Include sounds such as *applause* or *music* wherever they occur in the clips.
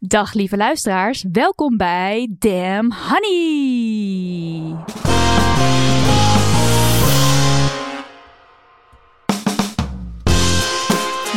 Dag lieve luisteraars, welkom bij Damn Honey.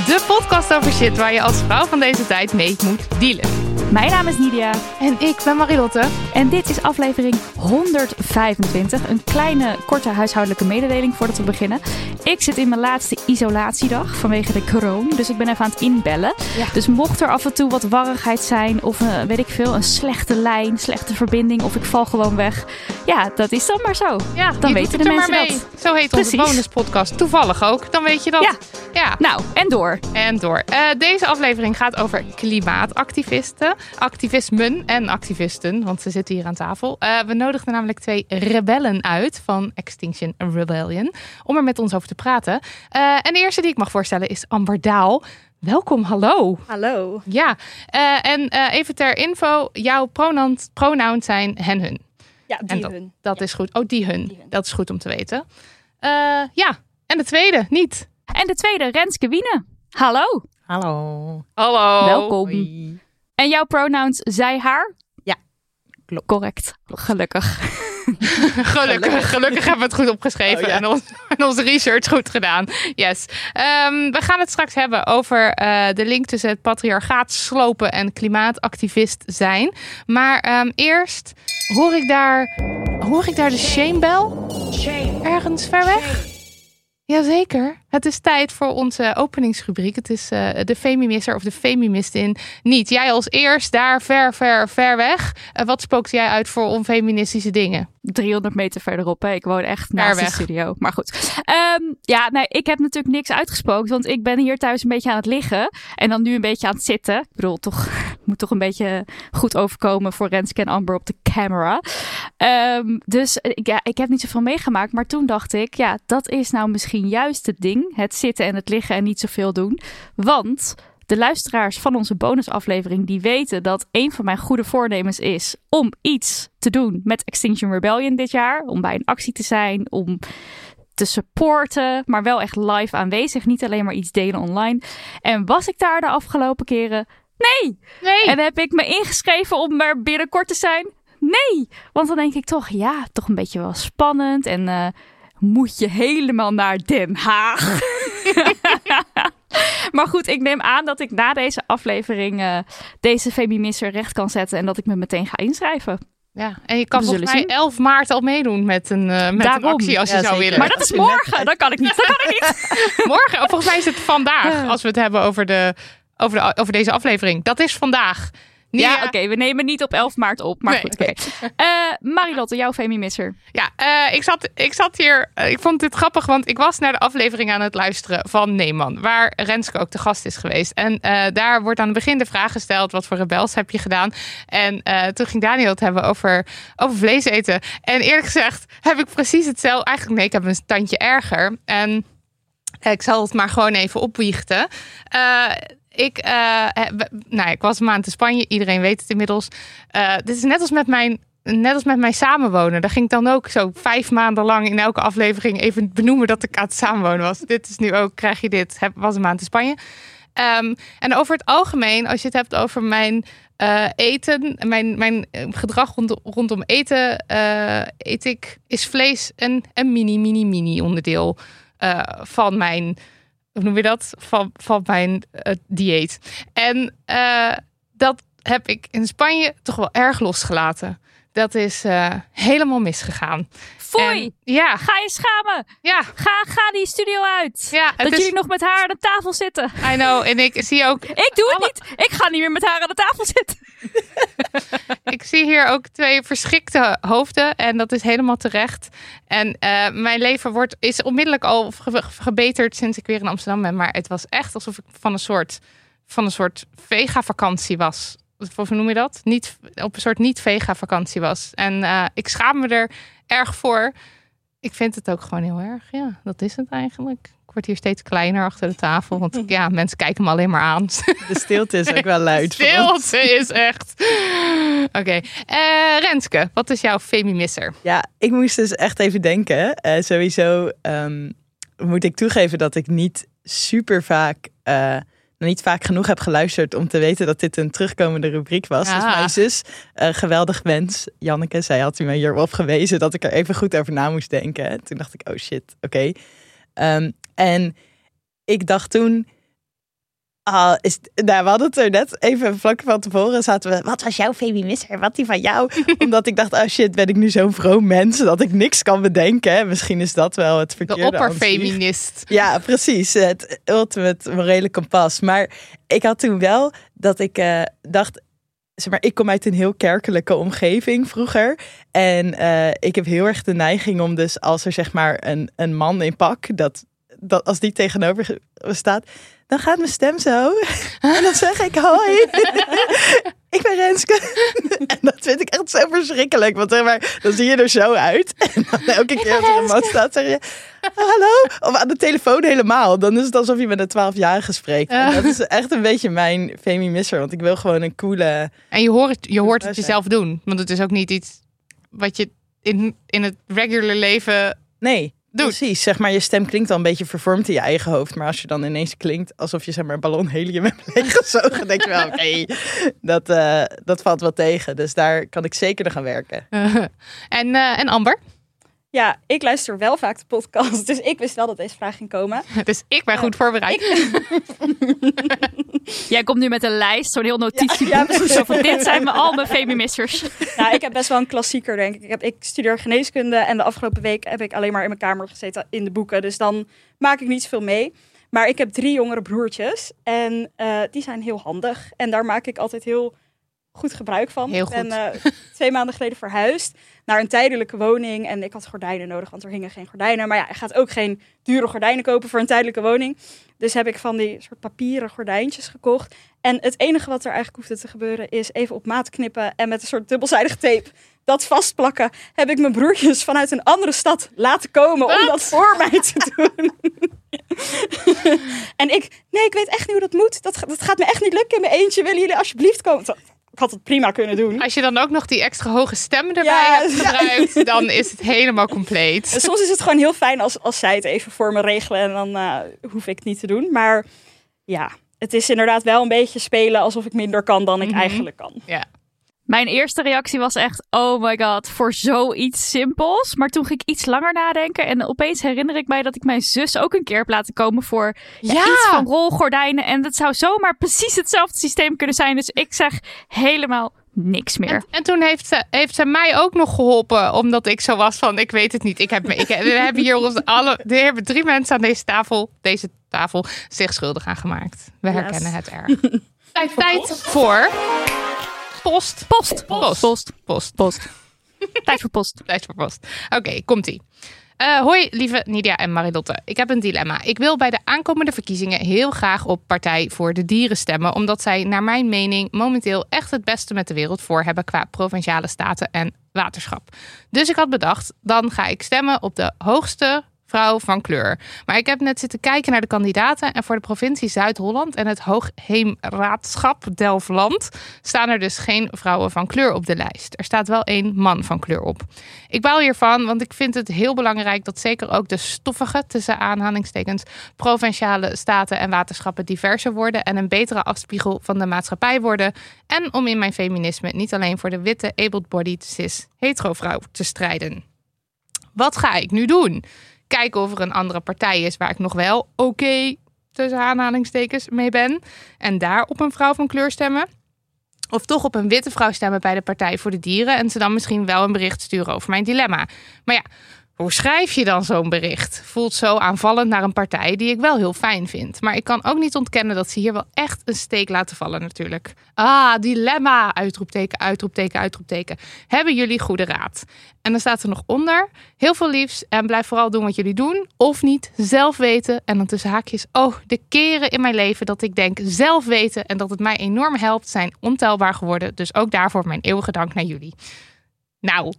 De podcast over shit waar je als vrouw van deze tijd mee moet dealen. Mijn naam is Nidia En ik ben Marilotte. en dit is aflevering 125. Een kleine, korte huishoudelijke mededeling voordat we beginnen. Ik zit in mijn laatste isolatiedag vanwege de corona, dus ik ben even aan het inbellen. Ja. Dus mocht er af en toe wat warrigheid zijn of eh, weet ik veel, een slechte lijn, slechte verbinding of ik val gewoon weg. Ja, dat is dan maar zo. Ja, Dan weten de mensen mee. dat. Zo heet onze Precies. bonuspodcast. Toevallig ook, dan weet je dat. Ja. ja. Nou, en door. En door. Eh, deze aflevering gaat over klimaatactivisten, activismen en activisten, want ze zitten hier aan tafel. Eh, we nodigden namelijk twee rebellen uit van Extinction Rebellion om er met ons over te praten. Eh, en de eerste die ik mag voorstellen is Amber Daal. Welkom, hallo. Hallo. Ja, eh, en eh, even ter info, jouw pronouns, pronouns zijn hen, hun. Ja, die dat, hun. dat is goed. Oh, die hun. Die hun. Dat is goed om te weten. Eh, ja, en de tweede, niet. En de tweede, Renske Wiene. Hallo. Hallo. Hallo. Welkom. En jouw pronouns zij, haar? Ja, klopt. Correct. *laughs* Gelukkig. Gelukkig, gelukkig hebben we het goed opgeschreven Oh, ja. en, ons, en onze research goed gedaan. Yes. Ehm, we gaan het straks hebben over eh, de link tussen het patriarchaat slopen en klimaatactivist zijn. Maar ehm, eerst hoor ik daar, hoor ik daar de shamebell? Ergens ver weg? Jazeker. Het is tijd voor onze openingsrubriek. Het is eh, de femimisser of de femimistin niet. Jij als eerst daar ver, ver, ver weg. Eh, wat spookt jij uit voor onfeministische dingen? 300 meter verderop. Hè. Ik woon echt naast de studio. Maar goed. Ehm, ja, nee, ik heb natuurlijk niks uitgespookt. Want ik ben hier thuis een beetje aan het liggen. En dan nu een beetje aan het zitten. Ik bedoel, toch moet toch een beetje goed overkomen voor Renske en Amber op de camera. Ehm, dus eh, ja, ik heb niet zoveel meegemaakt. Maar toen dacht ik, ja, dat is nou misschien juist het ding. Het zitten en het liggen en niet zoveel doen. Want de luisteraars van onze bonusaflevering die weten dat een van mijn goede voornemens is om iets te doen met Extinction Rebellion dit jaar. Om bij een actie te zijn, om te supporten, maar wel echt live aanwezig. Niet alleen maar iets delen online. En was ik daar de afgelopen keren? Nee! Nee. En heb ik me ingeschreven om er binnenkort te zijn? Nee! Want dan denk ik toch, ja, toch een beetje wel spannend. En eh, moet je helemaal naar Den Haag? *laughs* maar goed, ik neem aan dat ik na deze aflevering eh, deze Femimisser recht kan zetten. En dat ik me meteen ga inschrijven. Ja, en je kan volgens mij zullen 11 maart al meedoen met een, eh, met een actie als je Ja, zou zeker. willen. Maar dat is morgen. Dat kan ik niet. Dat kan ik niet. *laughs* Morgen, volgens mij is het vandaag, als we het hebben over, de, over, de, over deze aflevering. Dat is vandaag. Ja, oké. we nemen niet op 11 maart op. Maar Nee, goed, oké. *laughs* Eh, Marilotte, jouw Femimisser. Ja, eh, ik, zat, ik zat hier. eh, ik vond dit grappig, want ik was naar de aflevering aan het luisteren van Neeman, waar Renske ook te gast is geweest. En daar wordt aan het begin de vraag gesteld: wat voor rebels heb je gedaan? En toen ging Daniel het hebben over, over vlees eten. En eerlijk gezegd heb ik precies hetzelfde. Eigenlijk, nee, ik heb een tandje erger. En ik zal het maar gewoon even opbiechten. Eh, ik, eh, heb- nou, ik was een maand in Spanje. Iedereen weet het inmiddels. Eh, dit is net als met mijn net als met mijn samenwonen. Daar ging ik dan ook zo vijf maanden lang in elke aflevering even benoemen dat ik aan het samenwonen was. Dit is nu ook, krijg je dit, was een maand in Spanje. Ehm, en over het algemeen, als je het hebt over mijn eh, eten, mijn, mijn eh, gedrag rond, rondom eten, eh, eet ik, is vlees een, een mini, mini, mini onderdeel eh, van mijn, hoe noem je dat? Van, van mijn eh, dieet. En eh, dat heb ik in Spanje toch wel erg losgelaten. Dat is eh, helemaal misgegaan. Foei! En- ja, Ga je schamen! ja, Ga, ga die studio uit! ja. dat is, jullie nog met haar aan de tafel zitten. I know. En ik zie ook Ik doe het niet. Ik ga niet meer met haar aan de tafel zitten. *laughs* Ik zie hier ook twee verschrikte hoofden en dat is helemaal terecht. En eh, mijn leven wordt, is onmiddellijk al ge- gebeterd sinds ik weer in Amsterdam ben. Maar het was echt alsof ik van een soort, van een soort vega-vakantie was. Of hoe noem je dat? Niet, op een soort niet-vega-vakantie was. En eh, ik schaam me er erg voor. Ik vind het ook gewoon heel erg. Ja, dat is het eigenlijk. Ik word hier steeds kleiner achter de tafel. Want ja, mensen kijken me alleen maar aan. De stilte is ook wel luid. ons. Stilte is echt. Oké. Eh, Renske, wat is jouw femimisser? Ja, ik moest dus echt even denken. Eh, sowieso ehm, moet ik toegeven dat ik niet super vaak, eh, niet vaak genoeg heb geluisterd om te weten dat dit een terugkomende rubriek was. Dus Ah. mijn zus, eh, geweldig mens, Janneke, zij had u mij hierop gewezen dat ik er even goed over na moest denken. En toen dacht ik, oh shit, oké. Ehm, en ik dacht toen, Ah, is, nou, we hadden het er net even vlak van tevoren zaten we. Wat was jouw feminisser? Wat die van jou? *laughs* Omdat ik dacht, oh shit, ben ik nu zo'n vroom mens dat ik niks kan bedenken. Misschien is dat wel het De verkeerde. zich. opperfeminist. Ja, precies. Het ultimate morele kompas. Maar ik had toen wel dat ik eh, dacht. Zeg maar, ik kom uit een heel kerkelijke omgeving vroeger. En eh, ik heb heel erg de neiging om dus als er zeg maar een, een man in pak, dat, dat als die tegenover ge- staat, dan gaat mijn stem zo. *laughs* En dan zeg ik hoi. *laughs* ik ben Renske. *laughs* en dat vind ik echt zo verschrikkelijk. Want zeg maar, dan zie je er zo uit. En dan elke keer als er een man staat, zeg je hallo. Of aan de telefoon helemaal. Dan is het alsof je met een 12-jarige spreekt. En dat is echt een beetje mijn femi-misser. Want ik wil gewoon een coole... En je hoort, je hoort het jezelf doen. Want het is ook niet iets wat je in, in het regular leven Nee, Doet. precies. Zeg maar, je stem klinkt al een beetje vervormd in je eigen hoofd. Maar als je dan ineens klinkt alsof je zeg maar, een ballon helium hebt *laughs* leeggezogen... denk je wel, *laughs* oké, dat, eh, dat valt wel tegen. Dus daar kan ik zeker nog gaan werken. *laughs* en, eh, en Amber. Ja, ik luister wel vaak de podcast, dus ik wist wel dat deze vraag ging komen. *laughs* Dus ik ben goed voorbereid. *laughs* Jij komt nu met een lijst, zo'n heel notitieboek. Ja, ja, precies. *laughs* zo van, dit zijn me al mijn femimissers. Nou, ik heb best wel een klassieker, denk ik. Ik, heb, ik studeer geneeskunde en de afgelopen week heb ik alleen maar in mijn kamer gezeten in de boeken. Dus dan maak ik niet zoveel mee. Maar ik heb drie jongere broertjes en eh, die zijn heel handig. En daar maak ik altijd heel goed gebruik van. Heel Ik ben eh, twee maanden geleden verhuisd naar een tijdelijke woning. En ik had gordijnen nodig, want er hingen geen gordijnen. Maar ja, je gaat ook geen dure gordijnen kopen voor een tijdelijke woning. Dus heb ik van die soort papieren gordijntjes gekocht. En het enige wat er eigenlijk hoefde te gebeuren is even op maat knippen en met een soort dubbelzijdige tape dat vastplakken. Heb ik mijn broertjes vanuit een andere stad laten komen om dat voor mij te doen. *laughs* en ik, nee, ik weet echt niet hoe dat moet. Dat, dat gaat me echt niet lukken in mijn eentje. Willen jullie alsjeblieft komen? Ik had het prima kunnen doen. Als je dan ook nog die extra hoge stem erbij Ja, hebt ja. gebruikt, dan is het helemaal compleet. Soms is het gewoon heel fijn als, als zij het even voor me regelen en dan eh, hoef ik het niet te doen. Maar ja, het is inderdaad wel een beetje spelen alsof ik minder kan dan ik Mhm. eigenlijk kan. Ja. Mijn eerste reactie was echt, oh my god, voor zoiets simpels. Maar toen ging ik iets langer nadenken en opeens herinner ik mij dat ik mijn zus ook een keer heb laten komen voor ja, Ja. iets van rolgordijnen. En dat zou zomaar precies hetzelfde systeem kunnen zijn. Dus ik zeg helemaal niks meer. En, en toen heeft ze, heeft ze mij ook nog geholpen, omdat ik zo was van, ik weet het niet. Ik heb, ik, we hebben hier ons *laughs* alle, er hebben drie mensen aan deze tafel, deze tafel, zich schuldig aan gemaakt. We Yes. herkennen het erg. Tijd, *laughs* tijd voor post. Post, Post. post, Post. post. Tijd voor post. Tijd voor post. Oké, komt-ie. Eh, hoi, lieve Nidia en Marilotte. Ik heb een dilemma. Ik wil bij de aankomende verkiezingen heel graag op Partij voor de Dieren stemmen, omdat zij, naar mijn mening, momenteel echt het beste met de wereld voor hebben qua provinciale staten en waterschap. Dus ik had bedacht, dan ga ik stemmen op de hoogste vrouw van kleur. Maar ik heb net zitten kijken naar de kandidaten. En voor de provincie Zuid-Holland en het Hoogheemraadschap Delftland staan er dus geen vrouwen van kleur op de lijst. Er staat wel één man van kleur op. Ik baal hiervan, want ik vind het heel belangrijk dat zeker ook de stoffige, tussen aanhalingstekens, provinciale staten en waterschappen diverser worden en een betere afspiegel van de maatschappij worden. En om in mijn feminisme niet alleen voor de witte, able-bodied, cis, hetero vrouw te strijden. Wat ga ik nu doen? Kijken of er een andere partij is waar ik nog wel oké, tussen aanhalingstekens, mee ben. En daar op een vrouw van kleur stemmen. Of toch op een witte vrouw stemmen bij de Partij voor de Dieren. En ze dan misschien wel een bericht sturen over mijn dilemma. Maar ja, hoe schrijf je dan zo'n bericht? Voelt zo aanvallend naar een partij die ik wel heel fijn vind. Maar ik kan ook niet ontkennen dat ze hier wel echt een steek laten vallen natuurlijk. Ah, dilemma! Uitroepteken, uitroepteken, uitroepteken. Hebben jullie goede raad? En dan staat er nog onder. Heel veel liefs en blijf vooral doen wat jullie doen. Of niet, zelf weten. En dan tussen haakjes. Oh, de keren in mijn leven dat ik denk zelf weten. En dat het mij enorm helpt zijn ontelbaar geworden. Dus ook daarvoor mijn eeuwige dank naar jullie. Nou,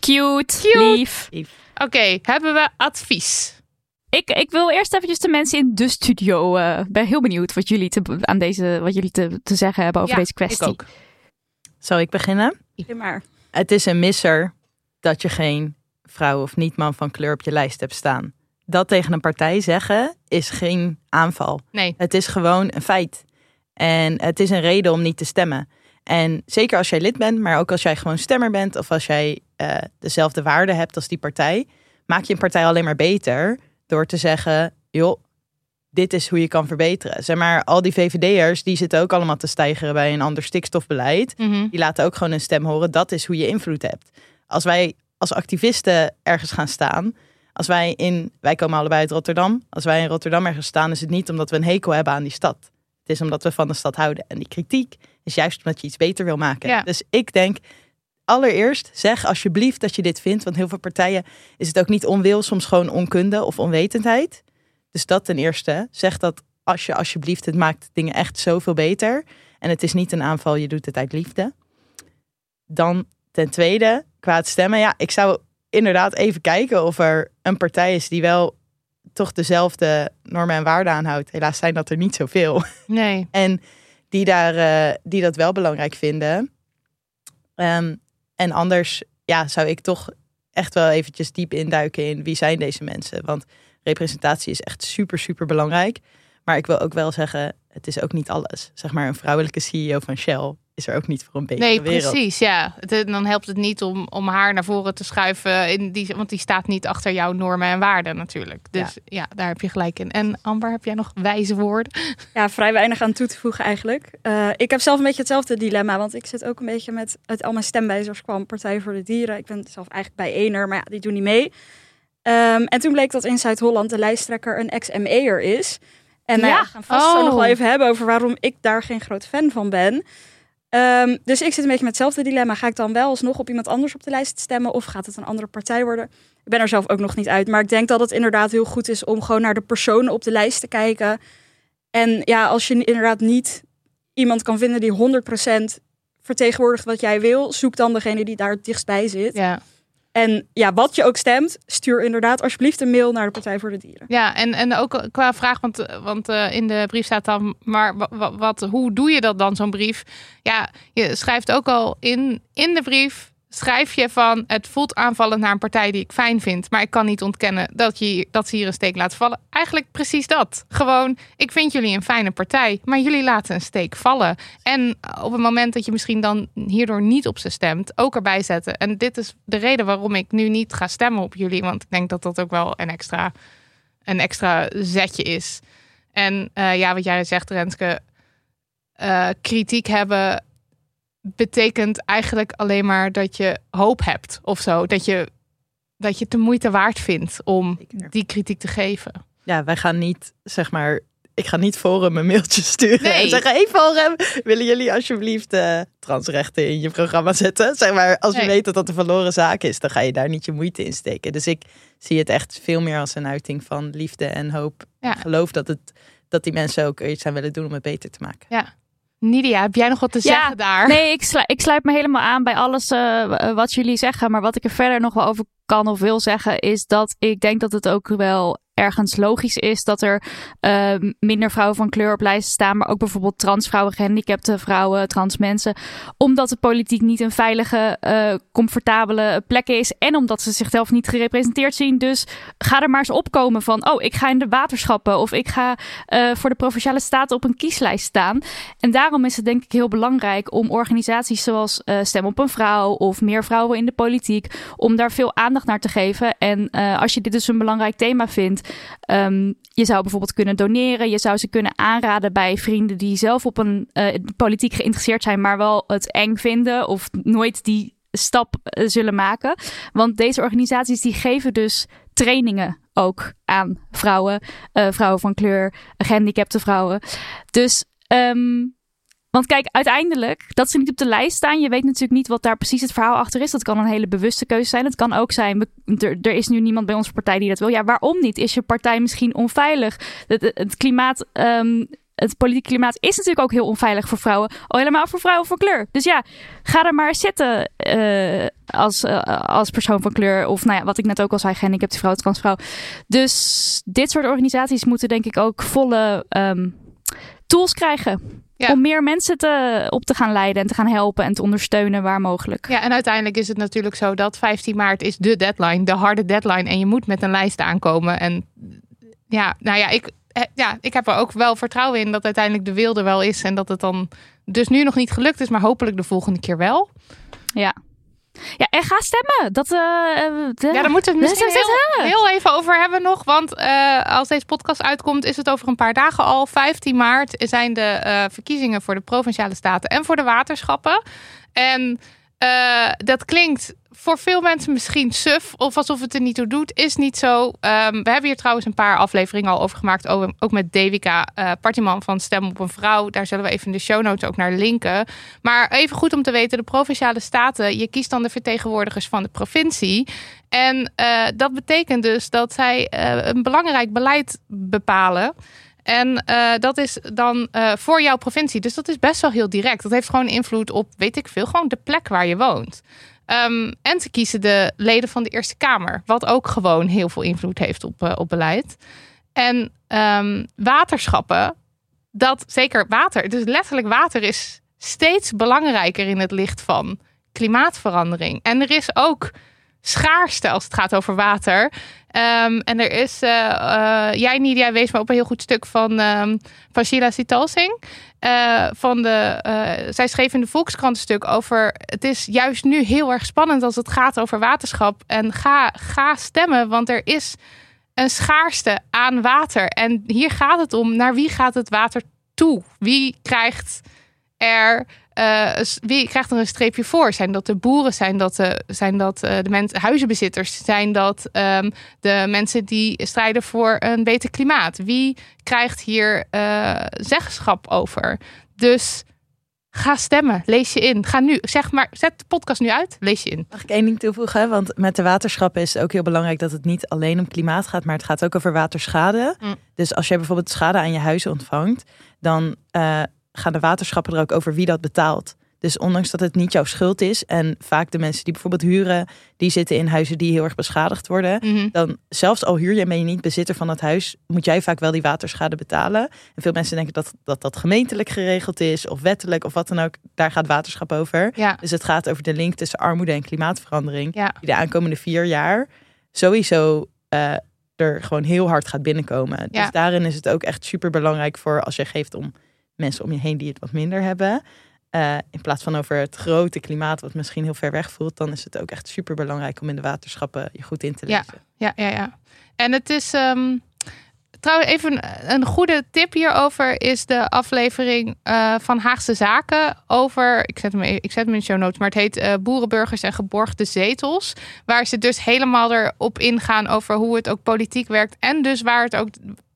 Cute, Cute. lief. Oké. hebben we advies? Ik, ik wil eerst eventjes de mensen in de studio. eh ben heel benieuwd wat jullie te, aan deze, wat jullie te, te zeggen hebben over Ja, deze kwestie. Ik ook. Zal ik beginnen? Maar Het is een misser dat je geen vrouw of niet-man van kleur op je lijst hebt staan. Dat tegen een partij zeggen is geen aanval. Nee. Het is gewoon een feit. En het is een reden om niet te stemmen. En zeker als jij lid bent, maar ook als jij gewoon stemmer bent of als jij eh, dezelfde waarden hebt als die partij, maak je een partij alleen maar beter door te zeggen, joh, dit is hoe je kan verbeteren. Zeg maar, al die VVD'ers, die zitten ook allemaal te stijgeren bij een ander stikstofbeleid. Mhm. Die laten ook gewoon een stem horen. Dat is hoe je invloed hebt. Als wij als activisten ergens gaan staan, als wij in, wij komen allebei uit Rotterdam, als wij in Rotterdam ergens staan, is het niet omdat we een hekel hebben aan die stad. Het is omdat we van de stad houden. En die kritiek is juist omdat je iets beter wil maken. Ja. Dus ik denk, allereerst zeg alsjeblieft dat je dit vindt. Want heel veel partijen is het ook niet onwil, soms gewoon onkunde of onwetendheid. Dus dat ten eerste. Zeg dat als je alsjeblieft, het maakt dingen echt zoveel beter. En het is niet een aanval, je doet het uit liefde. Dan ten tweede, qua het stemmen. Ja, ik zou inderdaad even kijken of er een partij is die wel toch dezelfde normen en waarden aanhoudt. Helaas zijn dat er niet zoveel. Nee. *laughs* En die, daar, eh, die dat wel belangrijk vinden. Ehm, en anders ja, zou ik toch echt wel eventjes diep induiken in wie zijn deze mensen. Want representatie is echt super, super belangrijk. Maar ik wil ook wel zeggen, het is ook niet alles. Zeg maar, een vrouwelijke CEO van Shell is er ook niet voor een betere Nee, wereld. precies. Ja. Het- dan helpt het niet om, om haar naar voren te schuiven. In die, want die staat niet achter jouw normen en waarden natuurlijk. Dus ja. daar heb je gelijk in. En Amber, heb jij nog wijze woorden? ja, vrij weinig aan toe te voegen eigenlijk. Eh, ik heb zelf een beetje hetzelfde dilemma, want ik zit ook een beetje met uit al mijn stemwijzers kwam Partij voor de Dieren. Ik ben zelf eigenlijk bij Ener, maar ja, die doen niet mee. Ehm, en toen bleek dat in Zuid-Holland de lijsttrekker een ex-ME'er is. En nou ja, we gaan vast zo Oh. nog wel even hebben over waarom ik daar geen groot fan van ben. Ehm, dus ik zit een beetje met hetzelfde dilemma. Ga ik dan wel alsnog op iemand anders op de lijst stemmen of gaat het een andere partij worden? Ik ben er zelf ook nog niet uit, maar ik denk dat het inderdaad heel goed is om gewoon naar de personen op de lijst te kijken. En ja, als je inderdaad niet iemand kan vinden die 100% vertegenwoordigt wat jij wil, zoek dan degene die daar het dichtstbij zit. Ja. En ja, wat je ook stemt, stuur inderdaad alsjeblieft een mail naar de Partij voor de Dieren. Ja, en, en ook qua vraag, want, want eh, in de brief staat dan, maar wa- wa- wat, hoe doe je dat dan, zo'n brief? Ja, je schrijft ook al in, in de brief, schrijf je van, het voelt aanvallend naar een partij die ik fijn vind, maar ik kan niet ontkennen dat, je, dat ze hier een steek laten vallen. Eigenlijk precies dat. Gewoon, ik vind jullie een fijne partij, maar jullie laten een steek vallen. En op het moment dat je misschien dan hierdoor niet op ze stemt, ook erbij zetten. En dit is de reden waarom ik nu niet ga stemmen op jullie, want ik denk dat dat ook wel een extra een extra zetje is. En eh, ja, wat jij zegt, Renske, eh, kritiek hebben betekent eigenlijk alleen maar dat je hoop hebt of zo. Dat je, dat je het de moeite waard vindt om Zeker. die kritiek te geven. Ja, wij gaan niet, zeg maar, ik ga niet Forum een mailtje sturen Nee. en zeggen, hey Forum, willen jullie alsjeblieft eh, transrechten in je programma zetten? Zeg maar, als je Nee. weet dat dat een verloren zaak is, dan ga je daar niet je moeite in steken. Dus ik zie het echt veel meer als een uiting van liefde en hoop. Ja. Ik geloof dat, het, dat die mensen ook iets aan willen doen om het beter te maken. Ja. Nidia, heb jij nog wat te Ja, zeggen daar? Nee, ik, slu- ik sluit me helemaal aan bij alles eh, wat jullie zeggen. Maar wat ik er verder nog wel over kan of wil zeggen, is dat ik denk dat het ook wel ergens logisch is dat er eh, minder vrouwen van kleur op lijsten staan. Maar ook bijvoorbeeld transvrouwen, gehandicapte vrouwen, trans mensen. Omdat de politiek niet een veilige, eh, comfortabele plek is. En omdat ze zichzelf niet gerepresenteerd zien. Dus ga er maar eens opkomen van, oh, ik ga in de waterschappen. Of ik ga eh, voor de Provinciale Staten op een kieslijst staan. En daarom is het denk ik heel belangrijk om organisaties zoals eh, Stem op een Vrouw of meer vrouwen in de politiek, om daar veel aandacht naar te geven. En als je dit dus een belangrijk thema vindt, ehm, je zou bijvoorbeeld kunnen doneren. Je zou ze kunnen aanraden bij vrienden die zelf op een eh, politiek geïnteresseerd zijn, maar wel het eng vinden of nooit die stap eh, zullen maken. Want deze organisaties die geven dus trainingen ook aan vrouwen, eh, vrouwen van kleur, gehandicapte vrouwen. Dus ehm, want kijk, uiteindelijk, dat ze niet op de lijst staan. Je weet natuurlijk niet wat daar precies het verhaal achter is. Dat kan een hele bewuste keuze zijn. Het kan ook zijn, er, is nu niemand bij onze partij die dat wil. Ja, waarom niet? Is je partij misschien onveilig? Het, het- klimaat, ehm, het politieke klimaat is natuurlijk ook heel onveilig voor vrouwen. Al helemaal voor vrouwen van kleur. Dus ja, ga er maar zitten eh, als, eh, als persoon van kleur. Of nou ja, wat ik net ook al zei, gehandicapte vrouw, transvrouw. Dus dit soort organisaties moeten denk ik ook volle ehm, tools krijgen. Ja. Om meer mensen te, op te gaan leiden en te gaan helpen en te ondersteunen waar mogelijk. Ja, en uiteindelijk is het natuurlijk zo dat 15 maart is de deadline, de harde deadline. En je moet met een lijst aankomen. En ja, nou ja, ik, eh, ja, ik heb er ook wel vertrouwen in dat uiteindelijk de wil er wel is. En dat het dan dus nu nog niet gelukt is, maar hopelijk de volgende keer wel. Ja. Ja, en ga stemmen. Dat, eh, eh, de- Ja, daar moeten we het misschien heel, heel even over hebben nog. Want eh, als deze podcast uitkomt, is het over een paar dagen al. 15 maart zijn de verkiezingen voor de Provinciale Staten en voor de waterschappen. En dat klinkt voor veel mensen misschien suf of alsof het er niet toe doet. Is niet zo. Ehm, we hebben hier trouwens een paar afleveringen al over gemaakt. Ook, met Devika eh Partiman van Stem op een Vrouw. Daar zullen we even in de show notes ook naar linken. Maar even goed om te weten, de Provinciale Staten, je kiest dan de vertegenwoordigers van de provincie. En eh, dat betekent dus dat zij eh, een belangrijk beleid bepalen. En dat is dan voor jouw provincie. Dus dat is best wel heel direct. Dat heeft gewoon invloed op, weet ik veel, gewoon de plek waar je woont. Ehm, en ze kiezen de leden van de Eerste Kamer. Wat ook gewoon heel veel invloed heeft op, eh, op beleid. En ehm, waterschappen, dat zeker water, dus letterlijk water is steeds belangrijker in het licht van klimaatverandering. En er is ook schaarste als het gaat over water. Ehm, en er is, eh, jij Nidia wees me op een heel goed stuk van, ehm van Sheila Sitalsing. Eh, van de, zij schreef in de Volkskrant een stuk over. Het is juist nu heel erg spannend als het gaat over waterschap. En ga, ga stemmen, want er is een schaarste aan water. En hier gaat het om: naar wie gaat het water toe? Wie krijgt er. Eh, wie krijgt er een streepje voor? Zijn dat de boeren? Zijn dat de, zijn dat, eh, de mensen, huizenbezitters? Zijn dat ehm, de mensen die strijden voor een beter klimaat? Wie krijgt hier eh, zeggenschap over? Dus ga stemmen. Lees je in. Ga nu. Zeg maar, zet de podcast nu uit. Lees je in. Mag ik één ding toevoegen? Want met de waterschappen is het ook heel belangrijk dat het niet alleen om klimaat gaat, maar het gaat ook over waterschade. Mm. Dus als jij bijvoorbeeld schade aan je huis ontvangt, dan gaan de waterschappen er ook over wie dat betaalt. Dus ondanks dat het niet jouw schuld is en vaak de mensen die bijvoorbeeld huren, die zitten in huizen die heel erg beschadigd worden, Mhm. dan zelfs al huur je en ben je niet bezitter van het huis, moet jij vaak wel die waterschade betalen. En veel mensen denken dat dat, dat gemeentelijk geregeld is of wettelijk of wat dan ook. Daar gaat waterschap over. Ja. Dus het gaat over de link tussen armoede en klimaatverandering. Ja. Die de aankomende vier jaar sowieso eh, er gewoon heel hard gaat binnenkomen. Ja. Dus daarin is het ook echt super belangrijk voor als je geeft om mensen om je heen die het wat minder hebben. Eh, in plaats van over het grote klimaat, wat misschien heel ver weg voelt, dan is het ook echt super belangrijk om in de waterschappen je goed in te Ja. lezen. Ja, ja, ja. En het is. ehm, trouwens, even een, een goede tip hierover is de aflevering eh, van Haagse Zaken over. Ik zet, hem, even- ik zet hem in de show notes, maar het heet eh, Boerenburgers en geborgde zetels. Waar ze dus helemaal erop ingaan over hoe het ook politiek werkt. En dus waar het ook